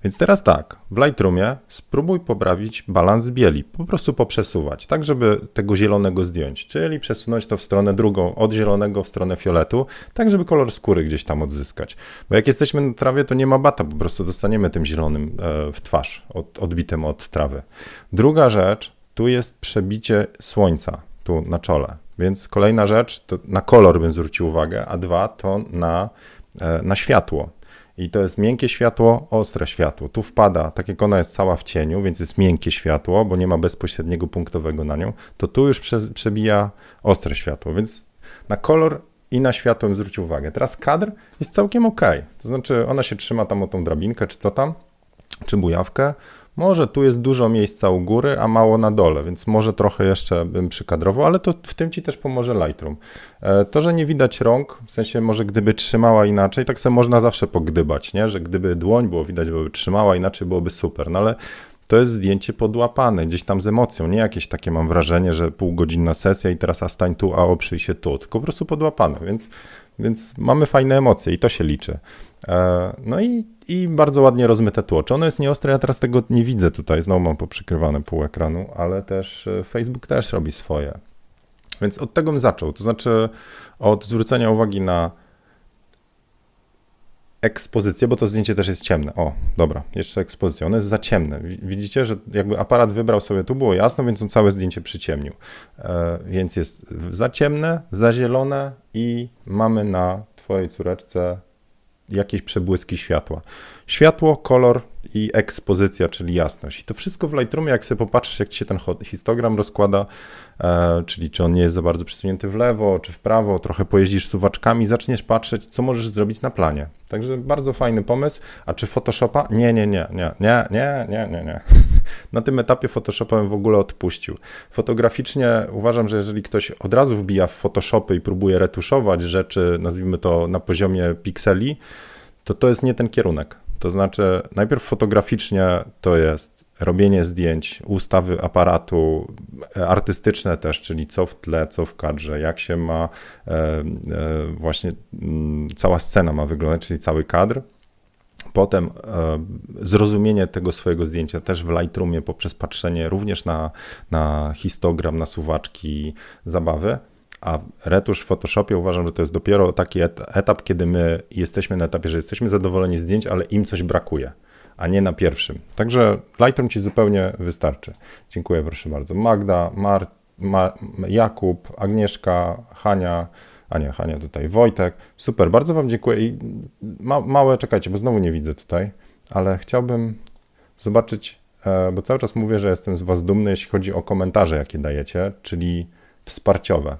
Więc teraz tak, w Lightroomie spróbuj poprawić balans bieli, po prostu poprzesuwać, tak żeby tego zielonego zdjąć, czyli przesunąć to w stronę drugą, od zielonego w stronę fioletu, tak żeby kolor skóry gdzieś tam odzyskać. Bo jak jesteśmy na trawie, to nie ma bata, po prostu dostaniemy tym zielonym e, w twarz, od, odbitym od trawy. Druga rzecz, tu jest przebicie słońca, tu na czole. Więc kolejna rzecz, to na kolor bym zwrócił uwagę, a dwa to na, e, na światło. I to jest miękkie światło, ostre światło. Tu wpada, tak jak ona jest cała w cieniu, więc jest miękkie światło, bo nie ma bezpośredniego punktowego na nią, to tu już prze, przebija ostre światło. Więc na kolor i na światło bym zwrócił uwagę. Teraz kadr jest całkiem ok. To znaczy, ona się trzyma tam o tą drabinkę, czy co tam, czy bujawkę. Może tu jest dużo miejsca u góry, a mało na dole, więc może trochę jeszcze bym przykadrował, ale to w tym ci też pomoże Lightroom. E, to, że nie widać rąk, w sensie może gdyby trzymała inaczej, tak sobie można zawsze pogdybać, nie? że gdyby dłoń było widać, byłoby trzymała inaczej, byłoby super, no ale to jest zdjęcie podłapane, gdzieś tam z emocją, nie jakieś takie mam wrażenie, że półgodzinna sesja i teraz a stań tu, a oprzyj się tu, tylko po prostu podłapane, więc, więc mamy fajne emocje i to się liczy. E, no i, i bardzo ładnie rozmyte tło. Czy ono jest nieostre? Ja teraz tego nie widzę tutaj, znowu mam poprzykrywane pół ekranu, ale też e, Facebook też robi swoje. Więc od tego bym zaczął, to znaczy od zwrócenia uwagi na ekspozycję, bo to zdjęcie też jest ciemne. O, dobra, jeszcze ekspozycja. Ono jest za ciemne. Widzicie, że jakby aparat wybrał sobie, tu było jasno, więc on całe zdjęcie przyciemnił. E, więc jest za ciemne, za zielone i mamy na twojej córeczce jakieś przebłyski światła. Światło, kolor i ekspozycja, czyli jasność. I to wszystko w Lightroomie, jak sobie popatrzysz, jak ci się ten histogram rozkłada, e, czyli czy on nie jest za bardzo przesunięty w lewo, czy w prawo, trochę pojeździsz suwaczkami, zaczniesz patrzeć, co możesz zrobić na planie. Także bardzo fajny pomysł. A czy Photoshopa? Nie, nie, nie, nie, nie, nie, nie, nie. nie. Na tym etapie Photoshopem w ogóle odpuścił. Fotograficznie uważam, że jeżeli ktoś od razu wbija w Photoshopy i próbuje retuszować rzeczy, nazwijmy to na poziomie pikseli, to to jest nie ten kierunek. To znaczy, najpierw fotograficznie to jest robienie zdjęć, ustawy aparatu, artystyczne też, czyli co w tle, co w kadrze, jak się ma e, e, właśnie m, cała scena ma wyglądać, czyli cały kadr. Potem e, zrozumienie tego swojego zdjęcia też w Lightroomie poprzez patrzenie również na, na histogram, na suwaczki, zabawy. A retusz w Photoshopie uważam, że to jest dopiero taki etap, kiedy my jesteśmy na etapie, że jesteśmy zadowoleni z zdjęć, ale im coś brakuje, a nie na pierwszym. Także Lightroom ci zupełnie wystarczy. Dziękuję, proszę bardzo. Magda, Mar, Mar Jakub, Agnieszka, Hania, a nie, Hania tutaj, Wojtek. Super, bardzo Wam dziękuję. I ma, małe, czekajcie, bo znowu nie widzę tutaj, ale chciałbym zobaczyć, e, bo cały czas mówię, że jestem z Was dumny, jeśli chodzi o komentarze, jakie dajecie, czyli wsparciowe.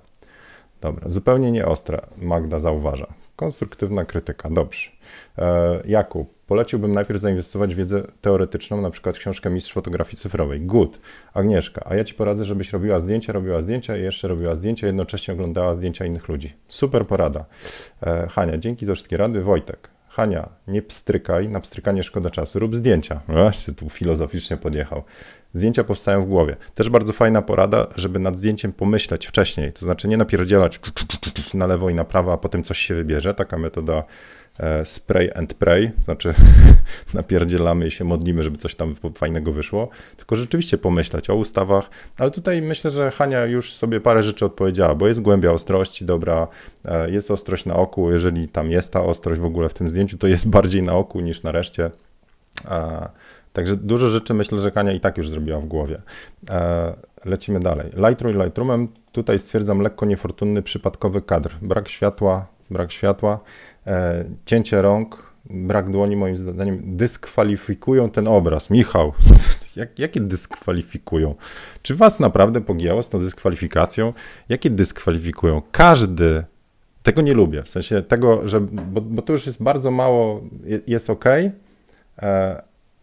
Dobra, zupełnie nieostra, Magda zauważa. Konstruktywna krytyka, dobrze. E, Jakub, poleciłbym najpierw zainwestować w wiedzę teoretyczną, na przykład książkę Mistrz Fotografii Cyfrowej. Good. Agnieszka, a ja Ci poradzę, żebyś robiła zdjęcia, robiła zdjęcia i jeszcze robiła zdjęcia, jednocześnie oglądała zdjęcia innych ludzi. Super porada. E, Hania, dzięki za wszystkie rady. Wojtek, Hania, nie pstrykaj, na pstrykanie szkoda czasu, rób zdjęcia. Właśnie tu filozoficznie podjechał. Zdjęcia powstają w głowie. Też bardzo fajna porada, żeby nad zdjęciem pomyśleć wcześniej, to znaczy nie napierdzielać na lewo i na prawo, a potem coś się wybierze. Taka metoda spray and pray, znaczy napierdzielamy i się modlimy, żeby coś tam fajnego wyszło, tylko rzeczywiście pomyśleć o ustawach, ale tutaj myślę, że Hania już sobie parę rzeczy odpowiedziała, bo jest głębia ostrości, dobra, e, jest ostrość na oku, jeżeli tam jest ta ostrość w ogóle w tym zdjęciu, to jest bardziej na oku niż na reszcie. Także dużo rzeczy myślę, że Kania i tak już zrobiła w głowie. E, lecimy dalej. Lightroom Lightroomem. Tutaj stwierdzam lekko niefortunny przypadkowy kadr. Brak światła, brak światła, e, cięcie rąk, brak dłoni moim zdaniem dyskwalifikują ten obraz. Michał, jak, jakie dyskwalifikują? Czy was naprawdę pogięło z tą dyskwalifikacją? Jakie dyskwalifikują? Każdy tego nie lubię, w sensie tego, że, bo, bo to już jest bardzo mało, jest ok,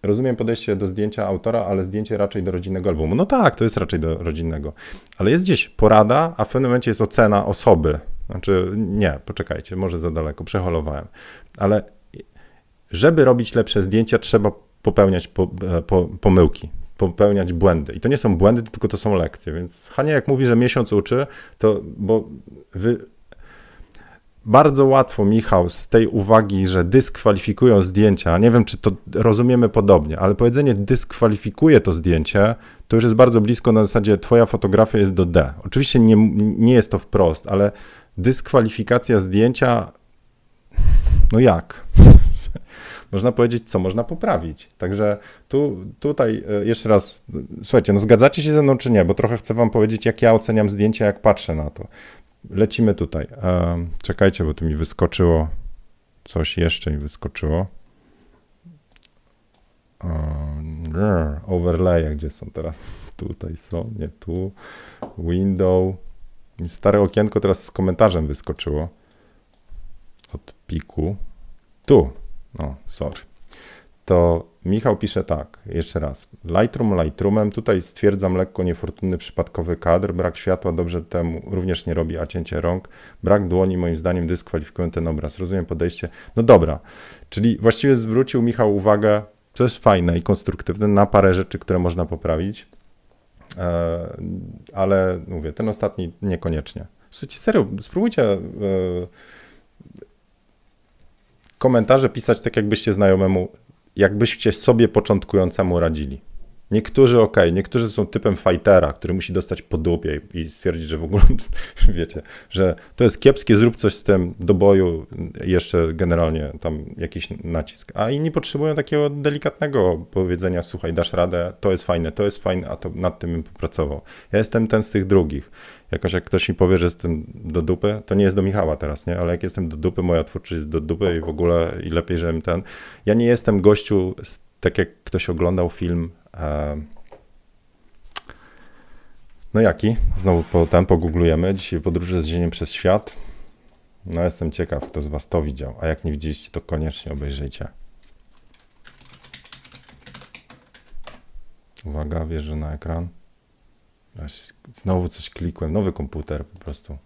Rozumiem podejście do zdjęcia autora, ale zdjęcie raczej do rodzinnego albumu. No tak, to jest raczej do rodzinnego. Ale jest gdzieś porada, a w pewnym momencie jest ocena osoby. Znaczy, nie, poczekajcie, może za daleko, przeholowałem. Ale żeby robić lepsze zdjęcia, trzeba popełniać po, e, po, pomyłki, popełniać błędy. I to nie są błędy, tylko to są lekcje. Więc Hania, jak mówi, że miesiąc uczy, to bo wy bardzo łatwo, Michał, z tej uwagi, że dyskwalifikują zdjęcia, nie wiem, czy to rozumiemy podobnie, ale powiedzenie dyskwalifikuje to zdjęcie, to już jest bardzo blisko na zasadzie twoja fotografia jest do D. Oczywiście nie, nie jest to wprost, ale dyskwalifikacja zdjęcia, no jak? można powiedzieć, co można poprawić. Także tu, tutaj e, jeszcze raz, słuchajcie, no zgadzacie się ze mną czy nie, bo trochę chcę wam powiedzieć, jak ja oceniam zdjęcia, jak patrzę na to. Lecimy tutaj. Czekajcie, bo tu mi wyskoczyło coś jeszcze mi wyskoczyło. Overlay, gdzie są teraz? Tutaj są, nie tu. Window. Stare okienko teraz z komentarzem wyskoczyło. Od piku. Tu. No, sorry. to Michał pisze tak, jeszcze raz. Lightroom Lightroomem, tutaj stwierdzam lekko niefortunny przypadkowy kadr, brak światła dobrze temu również nie robi, a cięcie rąk, brak dłoni moim zdaniem dyskwalifikują ten obraz. Rozumiem podejście. No dobra, czyli właściwie zwrócił Michał uwagę, co jest fajne i konstruktywne, na parę rzeczy, które można poprawić, ale mówię, ten ostatni niekoniecznie. Słuchajcie, serio, spróbujcie e, komentarze pisać tak, jakbyście znajomemu jakbyście sobie początkującemu radzili. Niektórzy ok, niektórzy są typem fightera, który musi dostać po dupie i stwierdzić, że w ogóle, wiecie, że to jest kiepskie, zrób coś z tym do boju, jeszcze generalnie tam jakiś nacisk. A inni potrzebują takiego delikatnego powiedzenia, słuchaj, dasz radę, to jest fajne, to jest fajne, a to nad tym bym popracował. Ja jestem ten z tych drugich. Jakoś jak ktoś mi powie, że jestem do dupy, to nie jest do Michała teraz, nie? Ale jak jestem do dupy, moja twórczość jest do dupy i w ogóle i lepiej, żebym ten... Ja nie jestem gościu, tak jak ktoś oglądał film no jaki? Znowu potem pogooglujemy. Dzisiaj podróże z Ziemią przez świat. No jestem ciekaw, kto z was to widział. A jak nie widzieliście, to koniecznie obejrzyjcie. Uwaga, wierzę na ekran. Znowu coś klikłem. Nowy komputer po prostu.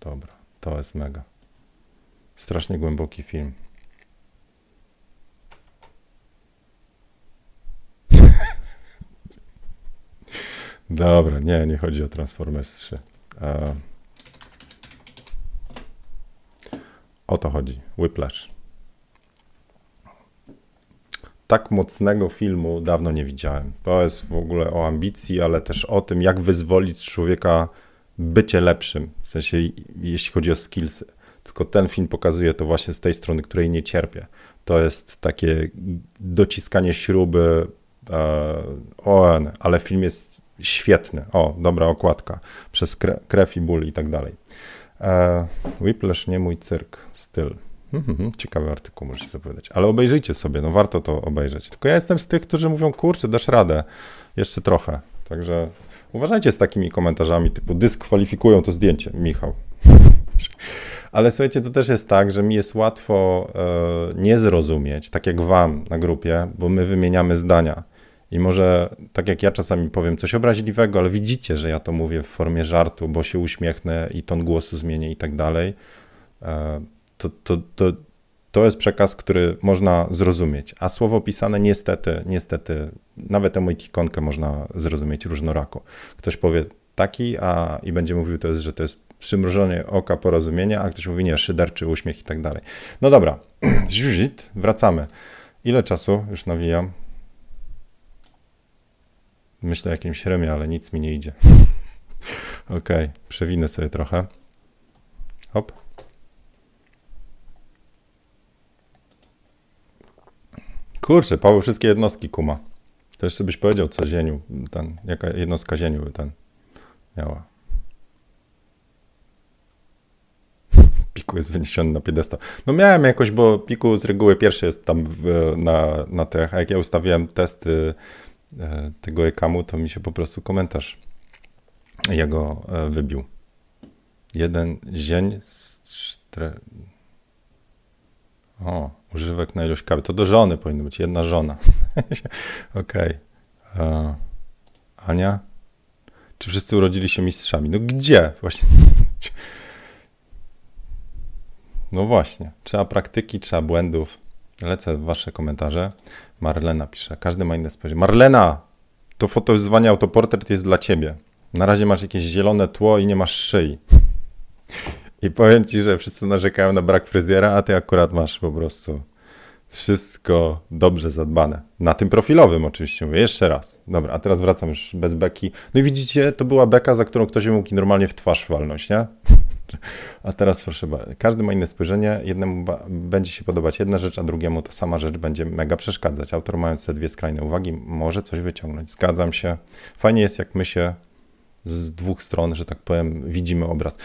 Dobra, to jest mega. Strasznie głęboki film. Dobra, nie, nie chodzi o Transformers 3. E... O to chodzi. Whiplash. Tak mocnego filmu dawno nie widziałem. To jest w ogóle o ambicji, ale też o tym, jak wyzwolić człowieka bycie lepszym. W sensie, jeśli chodzi o skillsy. Tylko ten film pokazuje to właśnie z tej strony, której nie cierpię. To jest takie dociskanie śruby. E, o, ale film jest świetny. O, dobra okładka. Przez krew i ból i tak dalej. E, Whiplash, nie mój cyrk, styl. Mhm, ciekawy artykuł, możecie zapowiadać. Ale obejrzyjcie sobie, no warto to obejrzeć. Tylko ja jestem z tych, którzy mówią, kurczę, dasz radę. Jeszcze trochę. Także uważajcie z takimi komentarzami typu dyskwalifikują to zdjęcie, Michał. Ale słuchajcie, to też jest tak, że mi jest łatwo e, nie zrozumieć, tak jak wam na grupie, bo my wymieniamy zdania. I może tak jak ja czasami powiem coś obraźliwego, ale widzicie, że ja to mówię w formie żartu, bo się uśmiechnę i ton głosu zmienię i tak dalej. E, to, to, to, to jest przekaz, który można zrozumieć. A słowo pisane niestety, niestety, nawet tę ikonkę można zrozumieć różnorako. Ktoś powie taki, a i będzie mówił to jest, że to jest przymrużenie oka porozumienia, a ktoś mówi nie, szyderczy uśmiech i tak dalej. No dobra, wracamy. Ile czasu już nawijam? Myślę o jakimś remie, ale nic mi nie idzie. ok, przewinę sobie trochę. Hop. Kurczę, Paweł wszystkie jednostki kuma. To jeszcze byś powiedział, co zieniu, ten, jaka jednostka zieniu by ten miała. Piku jest wyniesiony na piedestał. No miałem jakoś, bo Piku z reguły pierwszy jest tam w, na, na tych, jak ja ustawiałem testy tego ekamu, to mi się po prostu komentarz jego e, wybił. Jeden zień z cztery... O, używek na ilość kawy. To do żony powinno być, jedna żona. Okej. Okay. E, Ania? Czy wszyscy urodzili się mistrzami? No gdzie? Właśnie. No właśnie. Trzeba praktyki, trzeba błędów. Lecę w wasze komentarze. Marlena pisze. Każdy ma inne spojrzenie. Marlena! To fotowyzwanie autoportret jest dla ciebie. Na razie masz jakieś zielone tło i nie masz szyi. I powiem ci, że wszyscy narzekają na brak fryzjera, a ty akurat masz po prostu wszystko dobrze zadbane. Na tym profilowym oczywiście mówię, jeszcze raz. Dobra, a teraz wracam już bez beki. No i widzicie, to była beka, za którą ktoś mógł normalnie w twarz walnąć, nie? A teraz proszę bardzo, każdy ma inne spojrzenie, jednemu będzie się podobać jedna rzecz, a drugiemu ta sama rzecz będzie mega przeszkadzać. Autor mając te dwie skrajne uwagi może coś wyciągnąć. Zgadzam się. Fajnie jest, jak my się z dwóch stron, że tak powiem, widzimy obraz.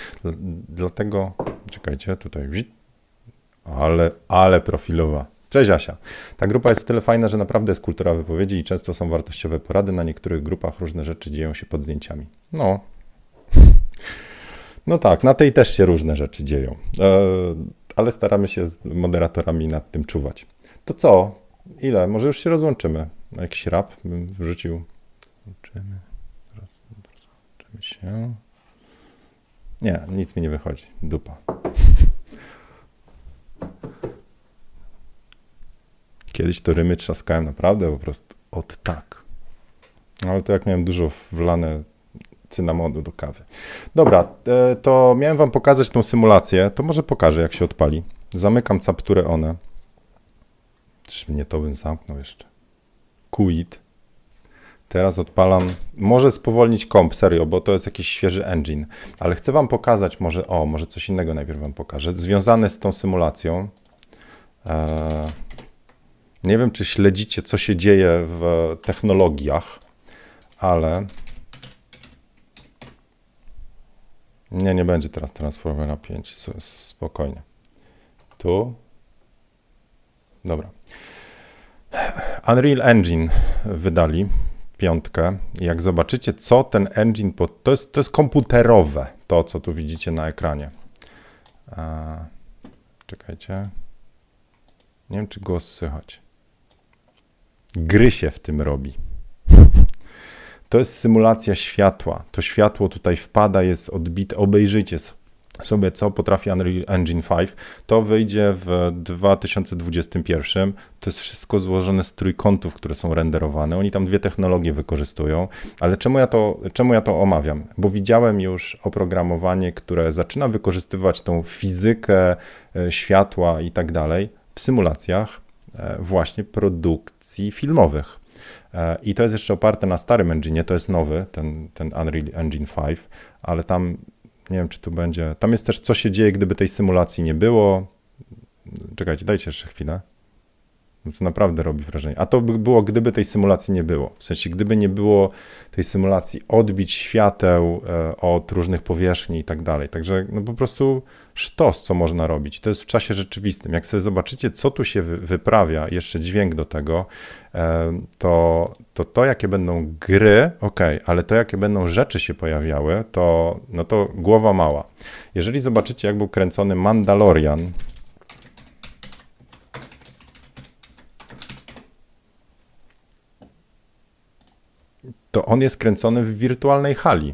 Dlatego, czekajcie, tutaj, ale, ale profilowa. Cześć Asia. Ta grupa jest o tyle fajna, że naprawdę jest kultura wypowiedzi i często są wartościowe porady. Na niektórych grupach różne rzeczy dzieją się pod zdjęciami. No, no tak, na tej też się różne rzeczy dzieją. E, ale staramy się z moderatorami nad tym czuwać. To co? Ile? Może już się rozłączymy. Jakiś rap bym wrzucił. Rozłączymy. Rozłączymy się. Nie, nic mi nie wychodzi. Dupa. Kiedyś to rymy trzaskałem naprawdę po prostu od tak. Ale to jak miałem dużo wlane cynamonu do kawy. Dobra, e, to miałem wam pokazać tą symulację, to może pokażę jak się odpali. Zamykam capturę one. Czy mnie to bym zamknął jeszcze. Quit. Teraz odpalam. Może spowolnić komp, serio, bo to jest jakiś świeży engine. Ale chcę wam pokazać może, o, może coś innego najpierw wam pokażę. Związane z tą symulacją. Eee, nie wiem, czy śledzicie, co się dzieje w technologiach, ale nie, nie będzie teraz Transformera 5, spokojnie. Tu. Dobra. Unreal Engine wydali piątkę. Jak zobaczycie, co ten engine, to jest, to jest komputerowe, to co tu widzicie na ekranie. A, czekajcie. Nie wiem, czy głos słychać. Gry się w tym robi. To jest symulacja światła. To światło tutaj wpada, jest odbite. Obejrzyjcie sobie, co potrafi Unreal Engine 5. To wyjdzie w 2021. To jest wszystko złożone z trójkątów, które są renderowane. Oni tam dwie technologie wykorzystują. Ale czemu ja to, czemu ja to omawiam? Bo widziałem już oprogramowanie, które zaczyna wykorzystywać tą fizykę e, światła i tak dalej w symulacjach e, właśnie produkcji filmowych. I to jest jeszcze oparte na starym engine, to jest nowy, ten, ten Unreal Engine 5, ale tam nie wiem, czy tu będzie. Tam jest też, co się dzieje, gdyby tej symulacji nie było. Czekajcie, dajcie jeszcze chwilę. No to naprawdę robi wrażenie. A to by było, gdyby tej symulacji nie było. W sensie, gdyby nie było tej symulacji odbić świateł e, od różnych powierzchni i tak dalej. Także no po prostu sztos, co można robić. To jest w czasie rzeczywistym. Jak sobie zobaczycie, co tu się wyprawia, jeszcze dźwięk do tego, e, to to, to jakie będą gry, ok, ale to, jakie będą rzeczy się pojawiały, to, no to głowa mała. Jeżeli zobaczycie, jak był kręcony Mandalorian, to on jest kręcony w wirtualnej hali.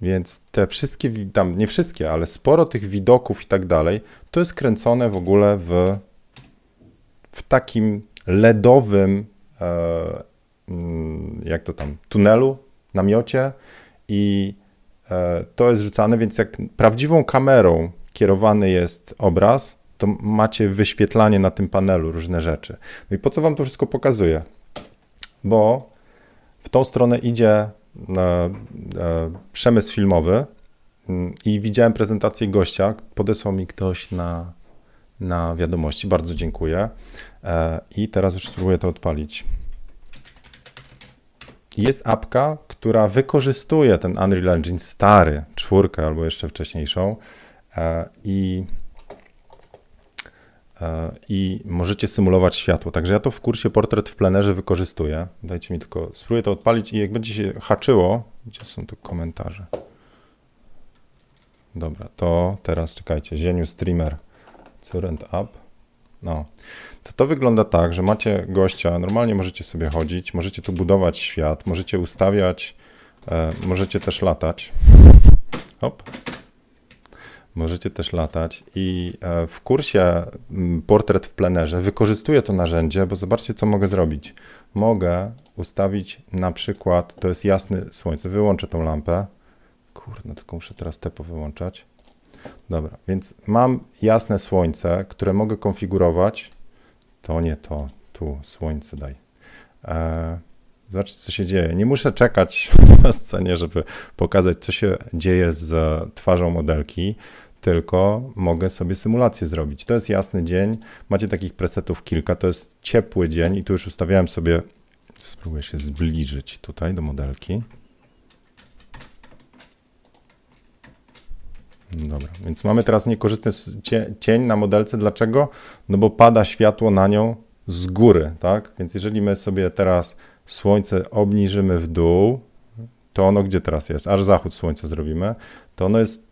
Więc te wszystkie, tam nie wszystkie, ale sporo tych widoków i tak dalej, to jest kręcone w ogóle w, w takim LEDowym, e, mm, jak to tam, tunelu, namiocie i e, to jest rzucane, więc jak prawdziwą kamerą kierowany jest obraz, to macie wyświetlanie na tym panelu różne rzeczy. No i po co wam to wszystko pokazuję? Bo w tą stronę idzie e, e, przemysł filmowy mm, i widziałem prezentację gościa, podesłał mi ktoś na, na wiadomości, bardzo dziękuję. E, i teraz już spróbuję to odpalić. Jest apka, która wykorzystuje ten Unreal Engine stary, czwórkę albo jeszcze wcześniejszą i i możecie symulować światło. Także ja to w kursie Portret w plenerze wykorzystuję. Dajcie mi tylko, spróbuję to odpalić i jak będzie się haczyło, gdzie są tu komentarze? Dobra, to teraz czekajcie, Zieniu Streamer, Current Up. No, to, to wygląda tak, że macie gościa, normalnie możecie sobie chodzić, możecie tu budować świat, możecie ustawiać, e, możecie też latać. Hop. Możecie też latać i e, w kursie Portret w plenerze wykorzystuję to narzędzie, bo zobaczcie, co mogę zrobić. Mogę ustawić na przykład, to jest jasne słońce, wyłączę tą lampę. Kurde, tylko muszę teraz te powyłączać. Dobra, więc mam jasne słońce, które mogę konfigurować. To nie to, tu słońce daj. E, zobaczcie, co się dzieje. Nie muszę czekać na scenie, żeby pokazać, co się dzieje z twarzą modelki tylko mogę sobie symulację zrobić. To jest jasny dzień, macie takich presetów kilka, to jest ciepły dzień i tu już ustawiałem sobie, spróbuję się zbliżyć tutaj do modelki. Dobra, więc mamy teraz niekorzystny cień na modelce. Dlaczego? No bo pada światło na nią z góry, tak? Więc jeżeli my sobie teraz słońce obniżymy w dół, to ono gdzie teraz jest? Aż zachód słońca zrobimy, to ono jest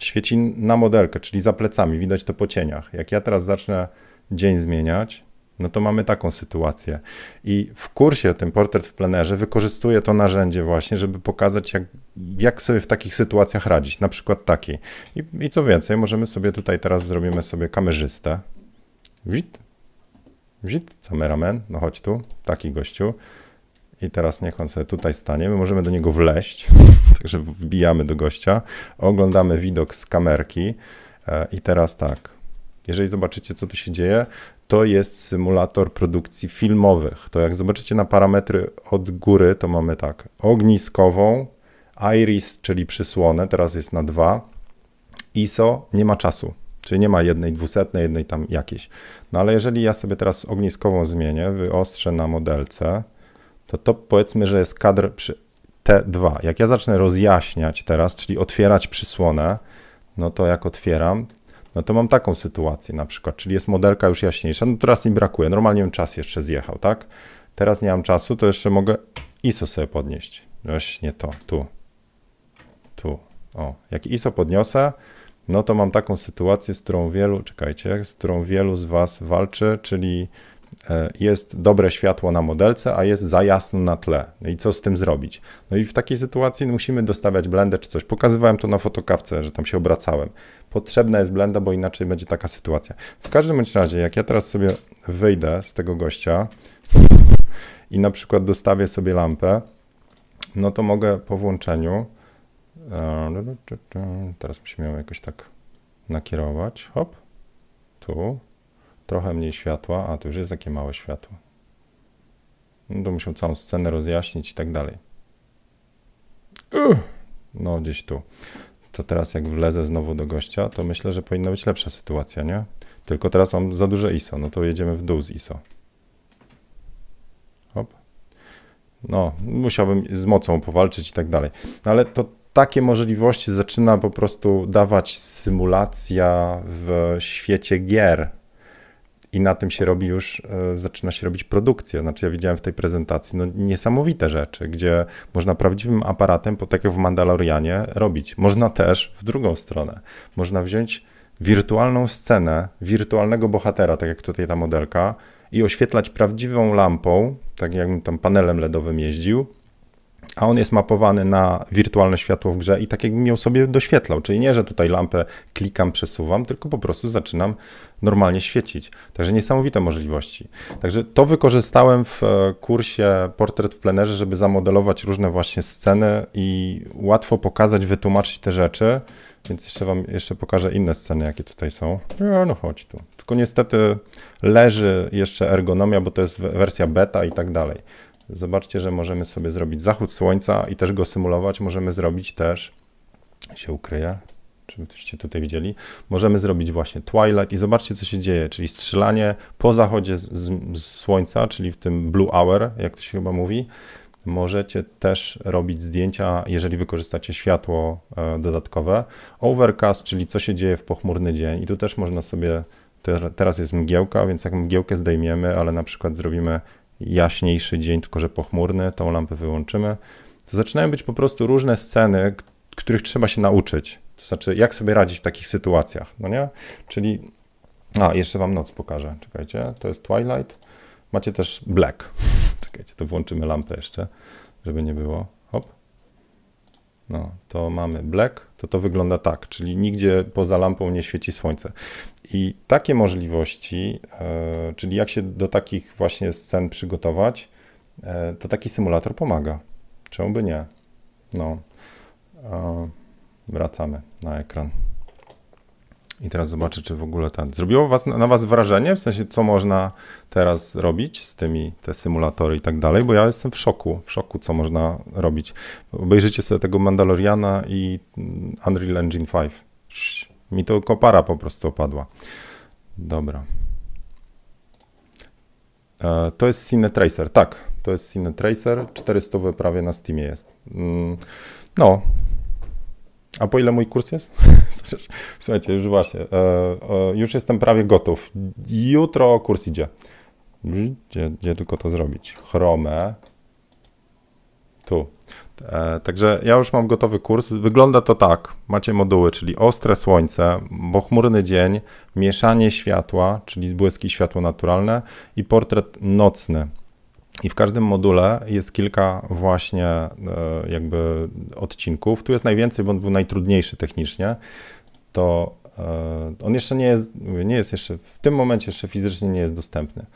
świeci na modelkę, czyli za plecami, widać to po cieniach. Jak ja teraz zacznę dzień zmieniać, no to mamy taką sytuację. I w kursie tym portret w plenerze wykorzystuję to narzędzie właśnie, żeby pokazać, jak, jak sobie w takich sytuacjach radzić. Na przykład takiej. I, I co więcej, możemy sobie tutaj teraz zrobimy sobie kamerzystę. Wit? Wit? Cameraman? No chodź tu. Taki gościu. I teraz niech on sobie tutaj stanie. My możemy do niego wleść. Także wbijamy do gościa. Oglądamy widok z kamerki. E, I teraz tak. Jeżeli zobaczycie, co tu się dzieje, to jest symulator produkcji filmowych. To jak zobaczycie na parametry od góry, to mamy tak, ogniskową, iris, czyli przysłonę, teraz jest na 2, ISO nie ma czasu, czyli nie ma jednej dwusetnej, jednej tam jakiejś. No ale jeżeli ja sobie teraz ogniskową zmienię, wyostrzę na modelce, to to powiedzmy, że jest kadr przy T2. Jak ja zacznę rozjaśniać teraz, czyli otwierać przysłonę, no to jak otwieram, no to mam taką sytuację na przykład, czyli jest modelka już jaśniejsza, no teraz mi brakuje, normalnie bym czas jeszcze zjechał, tak? Teraz nie mam czasu, to jeszcze mogę ISO sobie podnieść. Właśnie to, tu, tu, o. Jak ISO podniosę, no to mam taką sytuację, z którą wielu, czekajcie, z którą wielu z Was walczy, czyli jest dobre światło na modelce, a jest za jasno na tle. No i co z tym zrobić? No i w takiej sytuacji musimy dostawiać blendę czy coś. Pokazywałem to na fotokawce, że tam się obracałem. Potrzebna jest blenda, bo inaczej będzie taka sytuacja. W każdym bądź razie, jak ja teraz sobie wyjdę z tego gościa i na przykład dostawię sobie lampę, no to mogę po włączeniu e, teraz musimy ją jakoś tak nakierować. Hop, tu, trochę mniej światła, a to już jest takie małe światło. No to muszę całą scenę rozjaśnić i tak dalej. No, gdzieś tu. To teraz jak wlezę znowu do gościa, to myślę, że powinna być lepsza sytuacja, nie? Tylko teraz mam za duże ISO, no to jedziemy w dół z ISO. Hop. No, musiałbym z mocą powalczyć i tak dalej. No ale to takie możliwości zaczyna po prostu dawać symulacja w świecie gier, i na tym się robi już, e, zaczyna się robić produkcja. Znaczy ja widziałem w tej prezentacji no, niesamowite rzeczy, gdzie można prawdziwym aparatem, po tak jak w Mandalorianie, robić. Można też w drugą stronę. Można wziąć wirtualną scenę, wirtualnego bohatera, tak jak tutaj ta modelka, i oświetlać prawdziwą lampą, tak jakbym tam panelem LEDowym jeździł, a on jest mapowany na wirtualne światło w grze i tak jakbym ją sobie doświetlał. Czyli nie, że tutaj lampę klikam, przesuwam, tylko po prostu zaczynam normalnie świecić. Także niesamowite możliwości. Także to wykorzystałem w e, kursie Portret w plenerze, żeby zamodelować różne właśnie sceny i łatwo pokazać, wytłumaczyć te rzeczy. Więc jeszcze wam jeszcze pokażę inne sceny, jakie tutaj są. No, no chodź tu. Tylko niestety leży jeszcze ergonomia, bo to jest wersja beta i tak dalej. Zobaczcie, że możemy sobie zrobić zachód słońca i też go symulować. Możemy zrobić też, się ukryje, żebyście tutaj widzieli, możemy zrobić właśnie twilight i zobaczcie, co się dzieje, czyli strzelanie po zachodzie z, z, z słońca, czyli w tym blue hour, jak to się chyba mówi. Możecie też robić zdjęcia, jeżeli wykorzystacie światło e, dodatkowe. Overcast, czyli co się dzieje w pochmurny dzień. I tu też można sobie, teraz jest mgiełka, więc jak mgiełkę zdejmiemy, ale na przykład zrobimy jaśniejszy dzień, tylko że pochmurny, tą lampę wyłączymy, to zaczynają być po prostu różne sceny, których trzeba się nauczyć. To znaczy, jak sobie radzić w takich sytuacjach, no nie? Czyli, a, jeszcze wam noc pokażę, czekajcie, to jest Twilight, macie też Black, czekajcie, to włączymy lampę jeszcze, żeby nie było, no, to mamy black, to to wygląda tak, czyli nigdzie poza lampą nie świeci słońce. I takie możliwości, e, czyli jak się do takich właśnie scen przygotować, e, to taki symulator pomaga. Czemu by nie? No, wracamy na ekran. I teraz zobaczę, czy w ogóle ten. Zrobiło was, na was wrażenie, w sensie, co można teraz robić z tymi, te symulatory i tak dalej, bo ja jestem w szoku, w szoku, co można robić. Obejrzycie sobie tego Mandaloriana i Unreal Engine 5. Mi to kopara po prostu opadła. Dobra. E, to jest Cine Tracer, tak, to jest Cine Tracer, 400 prawie na Steamie jest. Mm, no, a po ile mój kurs jest? Słuchajcie, już właśnie, e, e, już jestem prawie gotów. Jutro kurs idzie. Gdzie, gdzie tylko to zrobić? Chromę. Tu. E, także ja już mam gotowy kurs. Wygląda to tak. Macie moduły, czyli ostre słońce, pochmurny dzień, mieszanie światła, czyli błyski światło naturalne i portret nocny. I w każdym module jest kilka właśnie e, jakby odcinków. Tu jest najwięcej, bo on był najtrudniejszy technicznie. To e, on jeszcze nie jest, nie jest jeszcze, w tym momencie jeszcze fizycznie nie jest dostępny,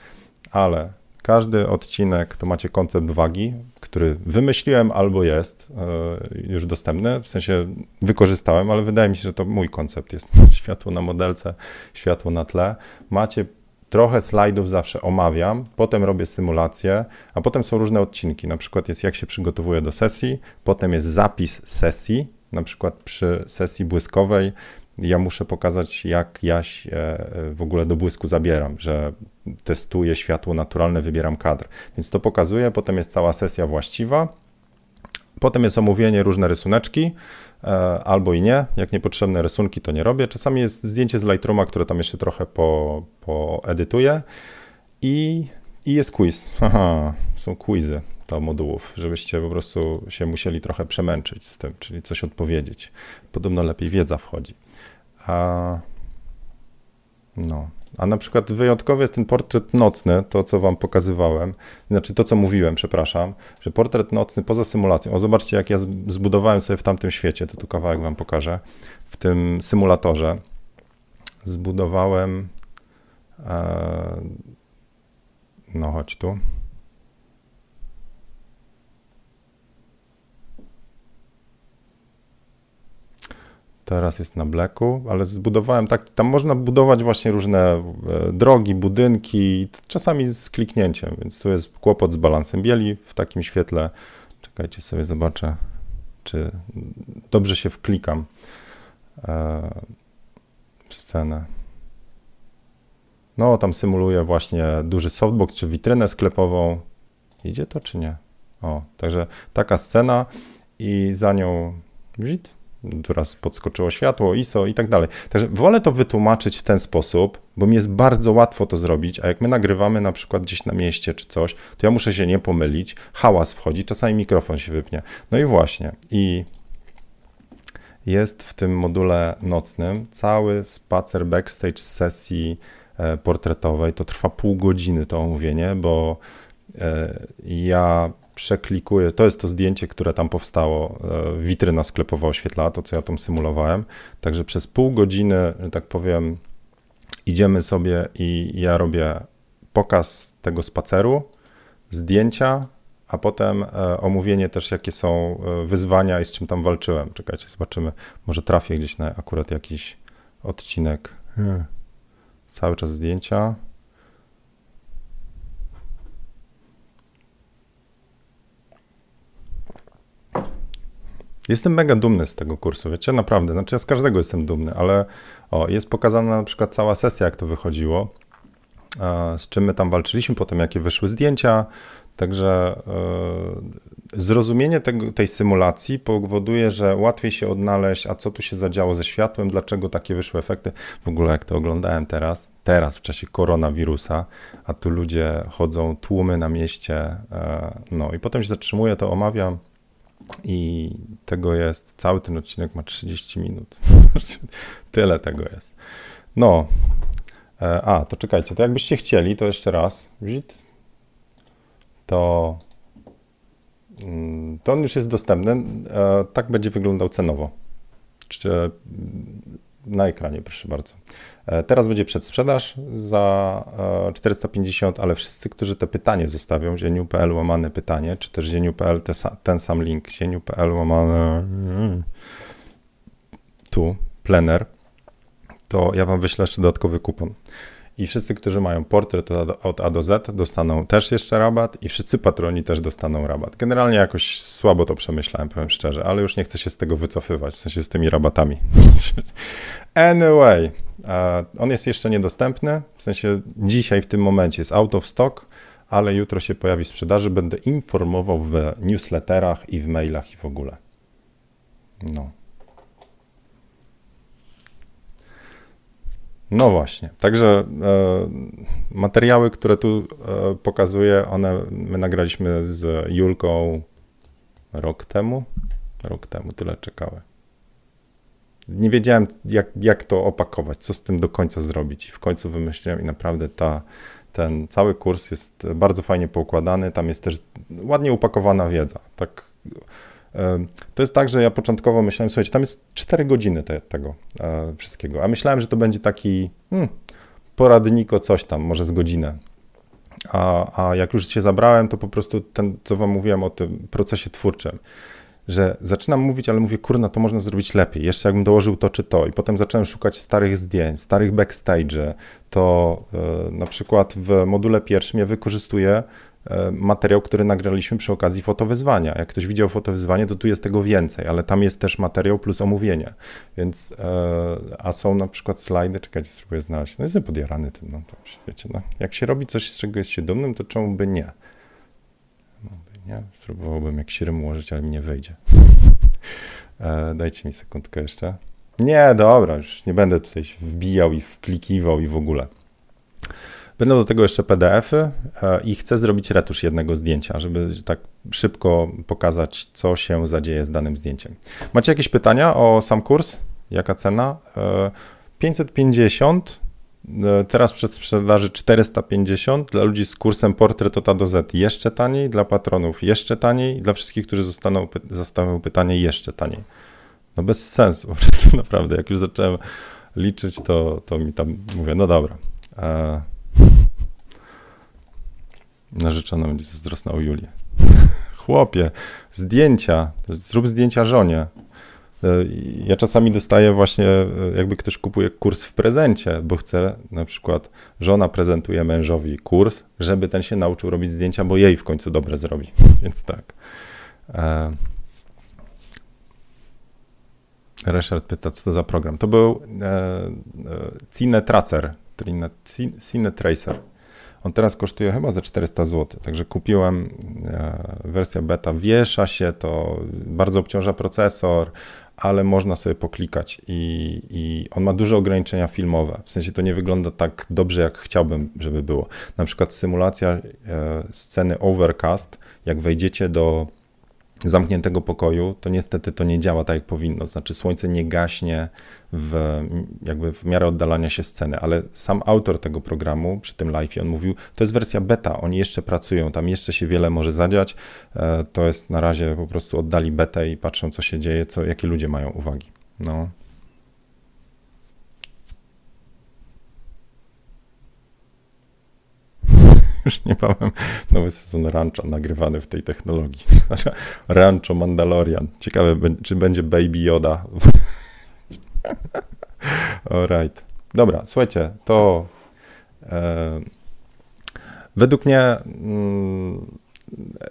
ale każdy odcinek to macie koncept wagi, który wymyśliłem albo jest e, już dostępny, w sensie wykorzystałem, ale wydaje mi się, że to mój koncept jest. Światło na modelce, światło na tle. Macie trochę slajdów zawsze omawiam, potem robię symulację, a potem są różne odcinki. Na przykład jest jak się przygotowuję do sesji, potem jest zapis sesji, na przykład przy sesji błyskowej ja muszę pokazać, jak ja się e, w ogóle do błysku zabieram, że testuję światło naturalne, wybieram kadr. Więc to pokazuję, potem jest cała sesja właściwa, potem jest omówienie, różne rysuneczki, albo i nie. Jak niepotrzebne rysunki, to nie robię. Czasami jest zdjęcie z Lightrooma, które tam jeszcze trochę po, poedytuję i, i jest quiz. Aha, są quizy do modułów, żebyście po prostu się musieli trochę przemęczyć z tym, czyli coś odpowiedzieć. Podobno lepiej wiedza wchodzi. A, no. A na przykład wyjątkowy jest ten portret nocny, to co wam pokazywałem, znaczy to co mówiłem, przepraszam, że portret nocny poza symulacją. O, zobaczcie, jak ja zbudowałem sobie w tamtym świecie, to tu kawałek wam pokażę. W tym symulatorze zbudowałem. E, no, chodź tu. Teraz jest na bleku, ale zbudowałem tak, tam można budować właśnie różne e, drogi, budynki, czasami z kliknięciem, więc tu jest kłopot z balansem bieli w takim świetle. Czekajcie sobie, zobaczę, czy dobrze się wklikam e, w scenę. No, tam symuluję właśnie duży softbox czy witrynę sklepową. Idzie to czy nie? O, także taka scena i za nią wzit teraz podskoczyło światło, ISO i tak dalej. Także wolę to wytłumaczyć w ten sposób, bo mi jest bardzo łatwo to zrobić, a jak my nagrywamy na przykład gdzieś na mieście czy coś, to ja muszę się nie pomylić, hałas wchodzi, czasami mikrofon się wypnie. No i właśnie, i jest w tym module nocnym cały spacer backstage z sesji e, portretowej. To trwa pół godziny to omówienie, bo e, ja przeklikuję, to jest to zdjęcie, które tam powstało, e, witryna sklepowa oświetlała to, co ja tam symulowałem, także przez pół godziny, że tak powiem, idziemy sobie i ja robię pokaz tego spaceru, zdjęcia, a potem e, omówienie też, jakie są e, wyzwania i z czym tam walczyłem. Czekajcie, zobaczymy, może trafię gdzieś na akurat jakiś odcinek. Hmm. Cały czas zdjęcia. Jestem mega dumny z tego kursu, wiecie, naprawdę. Znaczy ja z każdego jestem dumny, ale o, jest pokazana na przykład cała sesja, jak to wychodziło, z czym my tam walczyliśmy, potem jakie wyszły zdjęcia. Także e, zrozumienie tego, tej symulacji powoduje, że łatwiej się odnaleźć, a co tu się zadziało ze światłem, dlaczego takie wyszły efekty. W ogóle jak to oglądałem teraz, teraz w czasie koronawirusa, a tu ludzie chodzą, tłumy na mieście, e, no i potem się zatrzymuję, to omawiam i tego jest, cały ten odcinek ma 30 minut. Tyle tego jest. No, e, a, to czekajcie, to jakbyście chcieli, to jeszcze raz, to, mm, to on już jest dostępny. E, tak będzie wyglądał cenowo. Na ekranie, proszę bardzo. E, teraz będzie przedsprzedaż za 450, e, ale wszyscy, którzy te pytanie zostawią, zieniu.pl łamane pytanie, czy też zieniu.pl ten sam link, zieniu.pl łamane tu, plener, to ja wam wyślę jeszcze dodatkowy kupon. I wszyscy, którzy mają portret od A do Z, dostaną też jeszcze rabat, i wszyscy patroni też dostaną rabat. Generalnie jakoś słabo to przemyślałem, powiem szczerze, ale już nie chcę się z tego wycofywać, w sensie z tymi rabatami. anyway, on jest jeszcze niedostępny, w sensie dzisiaj w tym momencie jest out of stock, ale jutro się pojawi w sprzedaży. Będę informował w newsletterach i w mailach i w ogóle. No. No właśnie, także e, materiały, które tu e, pokazuję, one my nagraliśmy z Julką rok temu. Rok temu tyle czekałem. Nie wiedziałem, jak, jak to opakować, co z tym do końca zrobić. I w końcu wymyśliłem, i naprawdę ta, ten cały kurs jest bardzo fajnie poukładany. Tam jest też ładnie upakowana wiedza. Tak, to jest tak, że ja początkowo myślałem, słuchajcie, tam jest 4 godziny te, tego e, wszystkiego, a myślałem, że to będzie taki hmm, poradniko coś tam, może z godzinę. A, a jak już się zabrałem, to po prostu ten, co wam mówiłem o tym procesie twórczym, że zaczynam mówić, ale mówię, kurna, to można zrobić lepiej. Jeszcze jakbym dołożył to czy to. I potem zacząłem szukać starych zdjęć, starych backstage. To e, na przykład w module pierwszym ja wykorzystuję materiał, który nagraliśmy przy okazji fotowyzwania. Jak ktoś widział fotowyzwanie, to tu jest tego więcej, ale tam jest też materiał plus omówienie. Więc, e, a są na przykład slajdy, czekajcie, spróbuję znaleźć. No jestem podjarany tym, no to wiecie, no. Jak się robi coś, z czego jest się dumnym, to czemu by nie? nie? Spróbowałbym jak sierm ułożyć, ale mi nie wyjdzie. e, dajcie mi sekundkę jeszcze. Nie, dobra, już nie będę tutaj wbijał i wklikiwał i w ogóle. Będą do tego jeszcze PDFy e, i chcę zrobić retusz jednego zdjęcia, żeby tak szybko pokazać, co się zadzieje z danym zdjęciem. Macie jakieś pytania o sam kurs? Jaka cena? E, 550 E, teraz przed sprzedaży 450, dla ludzi z kursem Portret od A do Z jeszcze taniej, dla patronów jeszcze taniej, dla wszystkich, którzy zostaną, zostawią pytanie jeszcze taniej. No bez sensu, naprawdę, jak już zacząłem liczyć, to, to mi tam mówię, no dobra. Narzeczona będzie zazdrosna o Julię. Chłopie, zdjęcia, zrób zdjęcia żonie. E, ja czasami dostaję właśnie, e, jakby ktoś kupuje kurs w prezencie, bo chce, na przykład żona prezentuje mężowi kurs, żeby ten się nauczył robić zdjęcia, bo jej w końcu dobre zrobi. Więc tak. E, Ryszard pyta, co to za program. To był Cine Tracer, Cine Tracer. On teraz kosztuje chyba za 400 zł, także kupiłem wersję beta. Wiesza się to, bardzo obciąża procesor, ale można sobie poklikać i, i, on ma duże ograniczenia filmowe. W sensie to nie wygląda tak dobrze, jak chciałbym, żeby było. Na przykład symulacja e, sceny overcast, jak wejdziecie do zamkniętego pokoju, to niestety to nie działa tak, jak powinno. Znaczy słońce nie gaśnie w, jakby w miarę oddalania się sceny, ale sam autor tego programu przy tym live, on mówił, to jest wersja beta, oni jeszcze pracują, tam jeszcze się wiele może zadziać, e, to jest na razie po prostu oddali betę i patrzą, co się dzieje, co, jakie ludzie mają uwagi. No. już niebawem nowy sezon Rancho nagrywany w tej technologii. Rancho Mandalorian. Ciekawe, czy będzie Baby Yoda. Alright. Dobra, słuchajcie, to e, według mnie mm,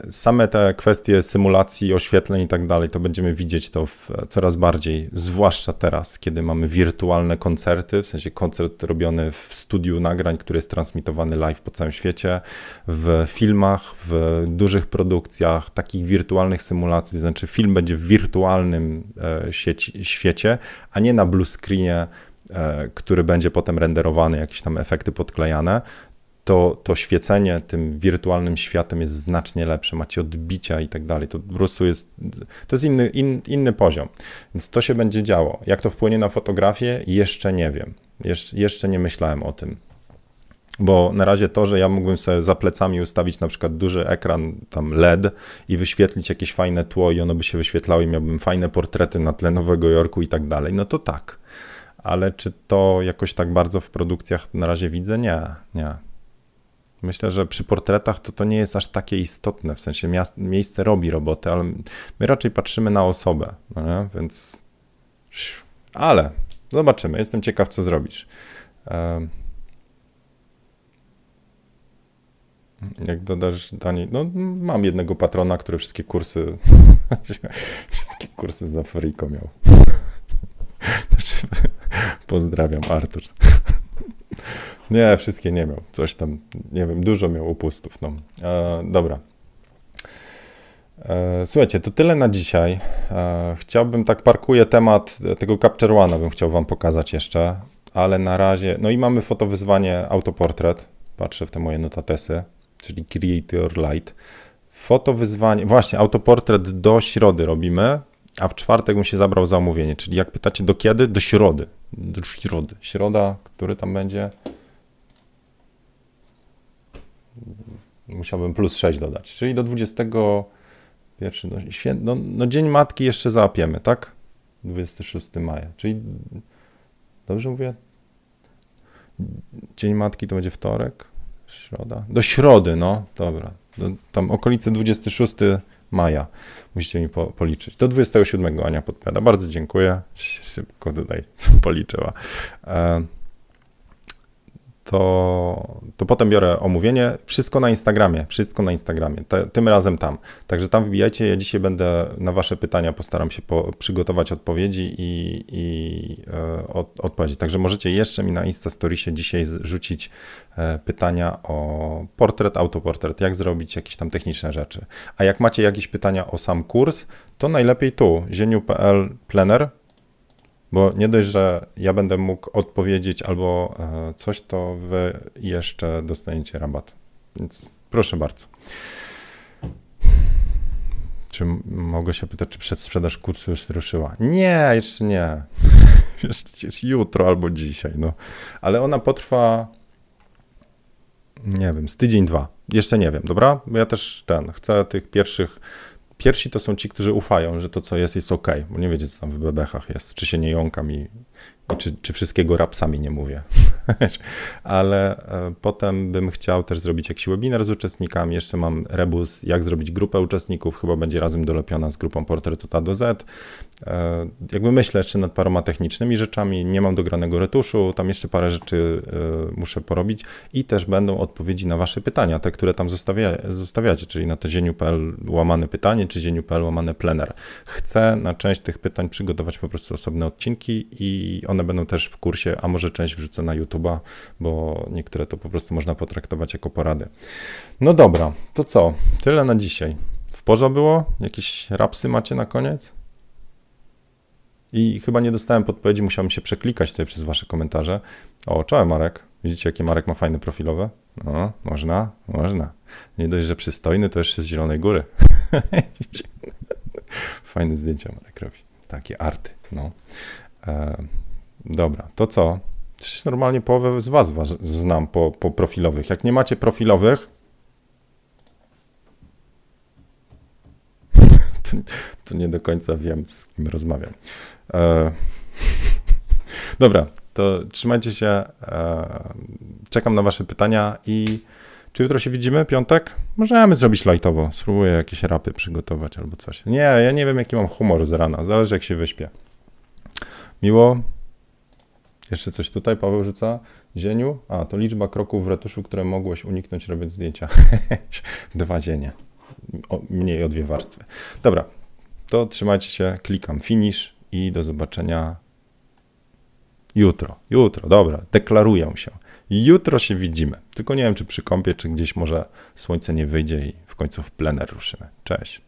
same te kwestie symulacji, oświetleń i tak dalej, to będziemy widzieć to coraz bardziej, zwłaszcza teraz, kiedy mamy wirtualne koncerty, w sensie koncert robiony w studiu nagrań, który jest transmitowany live po całym świecie, w filmach, w dużych produkcjach, takich wirtualnych symulacji, znaczy film będzie w wirtualnym e, sieci, świecie, a nie na blue screenie, e, który będzie potem renderowany, jakieś tam efekty podklejane, to, to świecenie tym wirtualnym światem jest znacznie lepsze, macie odbicia i tak dalej. To po prostu jest, to jest inny, in, inny poziom. Więc to się będzie działo. Jak to wpłynie na fotografię, jeszcze nie wiem. Jesz, jeszcze nie myślałem o tym. Bo na razie to, że ja mógłbym sobie za plecami ustawić na przykład duży ekran tam LED i wyświetlić jakieś fajne tło i ono by się wyświetlało i miałbym fajne portrety na tle Nowego Jorku i tak dalej, no to tak. Ale czy to jakoś tak bardzo w produkcjach na razie widzę? Nie, nie. Myślę, że przy portretach to to nie jest aż takie istotne, w sensie miejsce robi robotę, ale my raczej patrzymy na osobę, no więc ale zobaczymy, jestem ciekaw, co zrobisz. Jak dodasz Dani, no mam jednego patrona, który wszystkie kursy, wszystkie kursy za Afriko miał. Znaczy, pozdrawiam, Artur. Nie, wszystkie nie miał. Coś tam, nie wiem, dużo miał upustów. No. E, dobra. E, słuchajcie, to tyle na dzisiaj. E, chciałbym, tak parkuję temat tego Capture One, bym chciał wam pokazać jeszcze, ale na razie, no i mamy fotowyzwanie autoportret. Patrzę w te moje notatesy, czyli Create Your Light. Fotowyzwanie, właśnie, autoportret do środy robimy, a w czwartek bym się zabrał za omówienie, czyli jak pytacie do kiedy? Do środy. Do środy. Środa, który tam będzie? Musiałbym plus 6 dodać, czyli do 21, no, świę... no, no Dzień Matki jeszcze załapiemy, tak? 26 maja, czyli dobrze mówię? Dzień Matki to będzie wtorek, środa, do środy, no, dobra, do, tam okolice 26 maja. Musicie mi po, policzyć. Do 27 Ania podpowiada. Bardzo dziękuję. Szybko tutaj policzyła. E, to, to potem biorę omówienie. Wszystko na Instagramie, wszystko na Instagramie, tym razem tam. Także tam wbijajcie, ja dzisiaj będę na wasze pytania, postaram się po, przygotować odpowiedzi i, i e, od, odpowiedzi. Także możecie jeszcze mi na Instastoriesie dzisiaj rzucić e, pytania o portret, autoportret, jak zrobić jakieś tam techniczne rzeczy. A jak macie jakieś pytania o sam kurs, to najlepiej tu, zieniu.pl plener, bo nie dość, że ja będę mógł odpowiedzieć albo e, coś, to wy jeszcze dostaniecie rabat. Więc proszę bardzo. Czy mogę się pytać, czy przedsprzedaż kursu już ruszyła? Nie, jeszcze nie. Jeszcze jutro albo dzisiaj, no. Ale ona potrwa, nie wiem, z tydzień, dwa. Jeszcze nie wiem, dobra? Bo ja też ten, chcę tych pierwszych Pierwsi to są ci, którzy ufają, że to, co jest, jest ok, bo nie wiecie, co tam w bebechach jest, czy się nie jąkam i czy, czy wszystkiego rapsami nie mówię. Ale e, potem bym chciał też zrobić jakiś webinar z uczestnikami. Jeszcze mam rebus, jak zrobić grupę uczestników. Chyba będzie razem dolepiona z grupą Portret od A do Z. E, jakby myślę jeszcze nad paroma technicznymi rzeczami. Nie mam dogranego retuszu, tam jeszcze parę rzeczy e, muszę porobić i też będą odpowiedzi na Wasze pytania, te, które tam zostawia, zostawiacie, czyli na te zieniu.pl łamane pytanie, czy zieniu.pl łamane plener. Chcę na część tych pytań przygotować po prostu osobne odcinki i one będą też w kursie, a może część wrzucę na YouTube'a, bo niektóre to po prostu można potraktować jako porady. No dobra, to co? Tyle na dzisiaj. W porze było? Jakieś rapsy macie na koniec? I chyba nie dostałem podpowiedzi, musiałem się przeklikać tutaj przez wasze komentarze. O, czołem Marek. Widzicie, jakie Marek ma fajne profilowe? No, można, można. Nie dość, że przystojny, to jeszcze z Zielonej Góry. Fajne zdjęcia Marek robi. Takie arty, no. E, dobra, to co? Normalnie połowę z was, was znam po, po profilowych. Jak nie macie profilowych, to, to nie do końca wiem, z kim rozmawiam. E, dobra, to trzymajcie się. E, czekam na Wasze pytania i czy jutro się widzimy? Piątek? Możemy zrobić lightowo. Spróbuję jakieś rapy przygotować albo coś. Nie, ja nie wiem, jaki mam humor z rana. Zależy, jak się wyśpię. Miło. Jeszcze coś tutaj Paweł rzuca. Zieniu? A, to liczba kroków w retuszu, które mogłeś uniknąć robiąc zdjęcia. Dwa zienie. O, mniej o dwie warstwy. Dobra, to trzymajcie się. Klikam finish i do zobaczenia jutro. Jutro, dobra, deklaruję się. Jutro się widzimy. Tylko nie wiem, czy przy kąpie, czy gdzieś może słońce nie wyjdzie i w końcu w plener ruszymy. Cześć.